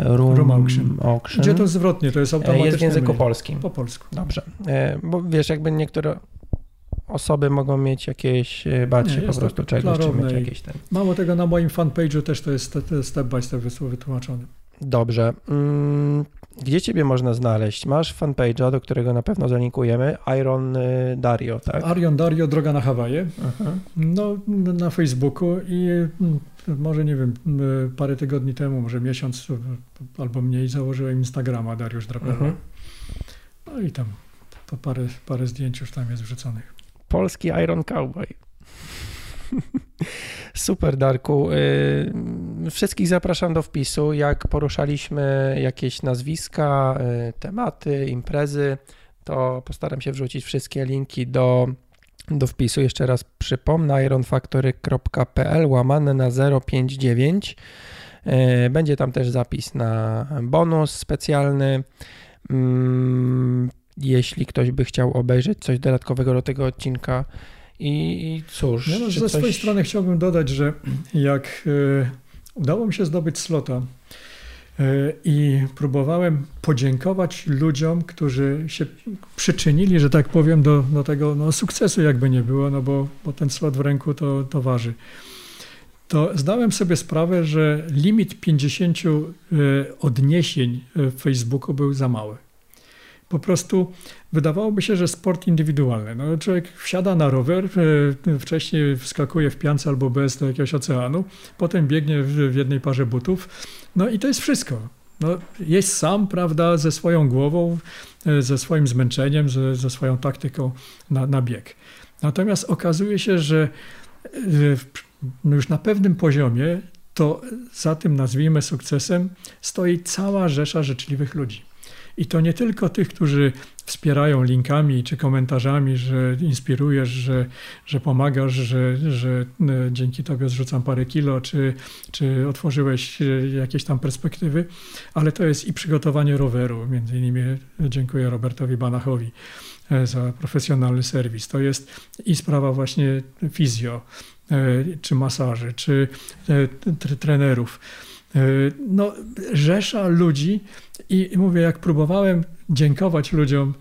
Room, Room auction. auction. Gdzie to zwrotnie, to jest automatycznie. Jest w języku polskim. Po polsku. Dobrze. E, bo wiesz, jakby niektóre osoby mogą mieć jakieś, e, bać się po prostu czegoś, czy mieć jakieś ten. Mało tego, na moim fanpage'u też to jest step by step wytłumaczone. Dobrze. Mm, gdzie ciebie można znaleźć? Masz fanpage'a, do którego na pewno zalinkujemy, Iron Dario, tak? Iron Dario, Droga na Hawaje. No, na Facebooku i mm, może nie wiem, parę tygodni temu, może miesiąc albo mniej założyłem Instagrama Dariusz Drapera. Mhm. No i tam to parę, parę zdjęć już tam jest wrzuconych. Polski Iron Cowboy. Super, Darku. Y, wszystkich zapraszam do wpisu. Jak poruszaliśmy jakieś nazwiska, y, tematy, imprezy, to postaram się wrzucić wszystkie linki do do wpisu. Jeszcze raz przypomnę ironfactory.pl łamane na 059. E, będzie tam też zapis na bonus specjalny. Mm, jeśli ktoś by chciał obejrzeć coś dodatkowego do tego odcinka. I cóż. Ja no, ze coś... swojej strony chciałbym dodać, że jak e, udało mi się zdobyć slota I próbowałem podziękować ludziom, którzy się przyczynili, że tak powiem, do, do tego no, sukcesu, jakby nie było, no bo, bo ten slot w ręku to, to waży. To zdałem sobie sprawę, że limit 50 e, odniesień w Facebooku był za mały. Po prostu wydawałoby się, że sport indywidualny. No, człowiek wsiada na rower, e, wcześniej wskakuje w piance albo bez do jakiegoś oceanu, potem biegnie w jednej parze butów, no i to jest wszystko. No, jest sam, prawda, ze swoją głową, e, ze swoim zmęczeniem, ze, ze swoją taktyką na, na bieg. Natomiast okazuje się, że e, no już na pewnym poziomie to za tym, nazwijmy sukcesem, stoi cała rzesza życzliwych ludzi. I to nie tylko tych, którzy wspierają linkami czy komentarzami, że inspirujesz, że, że pomagasz, że, że e, dzięki tobie zrzucam parę kilo, czy, czy otworzyłeś e, jakieś tam perspektywy, ale to jest i przygotowanie roweru. Między innymi dziękuję Robertowi Banachowi e, za profesjonalny serwis. To jest i sprawa właśnie fizjo, czy masaży, czy trenerów no, rzesza ludzi i mówię, jak próbowałem dziękować ludziom,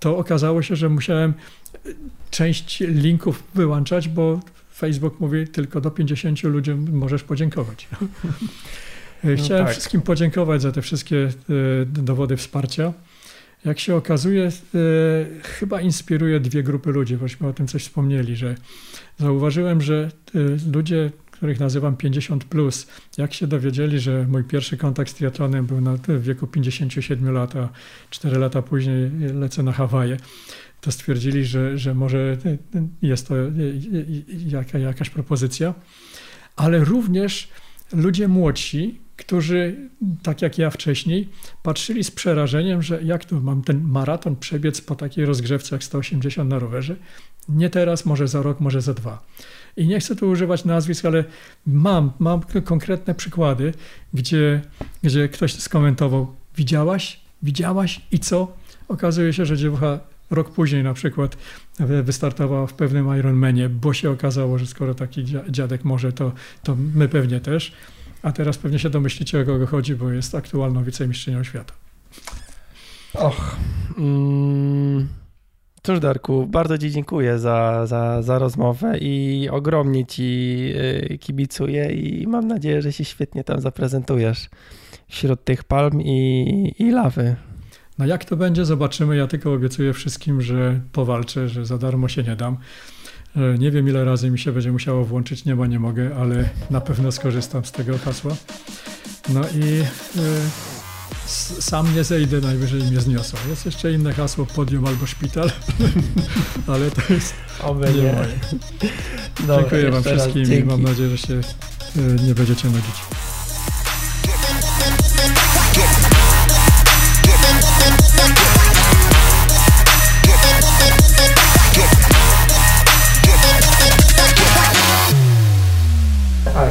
to okazało się, że musiałem część linków wyłączać, bo Facebook mówi tylko do 50 ludziom możesz podziękować. No Chciałem no tak. wszystkim podziękować za te wszystkie e, dowody wsparcia. Jak się okazuje, e, chyba inspiruje dwie grupy ludzi, bośmy o tym coś wspomnieli, że zauważyłem, że e, ludzie, których nazywam 50, plus, jak się dowiedzieli, że mój pierwszy kontakt z triatlonem był na w wieku 57 lat, a 4 lata później lecę na Hawaje, to stwierdzili, że, że może jest to jaka, jakaś propozycja, ale również ludzie młodsi, którzy, tak jak ja wcześniej, patrzyli z przerażeniem, że jak to mam ten maraton przebiec po takiej rozgrzewce jak 180 na rowerze? Nie teraz, może za rok, może za dwa. I nie chcę tu używać nazwisk, ale mam, mam konkretne przykłady, gdzie, gdzie ktoś skomentował, widziałaś, widziałaś i co? Okazuje się, że dziewucha rok później na przykład wystartowała w pewnym Ironmanie, bo się okazało, że skoro taki dziadek może, to, to my pewnie też. A teraz pewnie się domyślicie, o kogo chodzi, bo jest aktualną wicemistrzynią świata. Och. Mm, cóż, Darku, bardzo Ci dziękuję za, za, za rozmowę i ogromnie Ci y, kibicuję i mam nadzieję, że się świetnie tam zaprezentujesz wśród tych palm i, i lawy. No jak to będzie, zobaczymy. Ja tylko obiecuję wszystkim, że powalczę, że za darmo się nie dam. E, nie wiem, ile razy mi się będzie musiało włączyć nie ma, nie mogę, ale na pewno skorzystam z tego hasła. No i y, sam nie zejdę, najwyżej mnie zniosą. Jest jeszcze inne hasło, podium albo szpital, ale to jest Oby nie, nie moje. Dobra, Dziękuję Wam wszystkim i mam nadzieję, że się y, nie będziecie nudzić.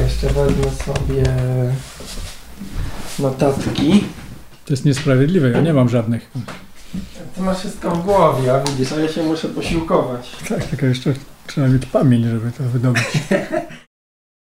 jeszcze wezmę sobie notatki. To jest niesprawiedliwe, ja nie mam żadnych. Ty masz wszystko w głowie, a widzisz, a ja się muszę posiłkować. Tak, tylko jeszcze trzeba mieć pamięć, żeby to wydobyć.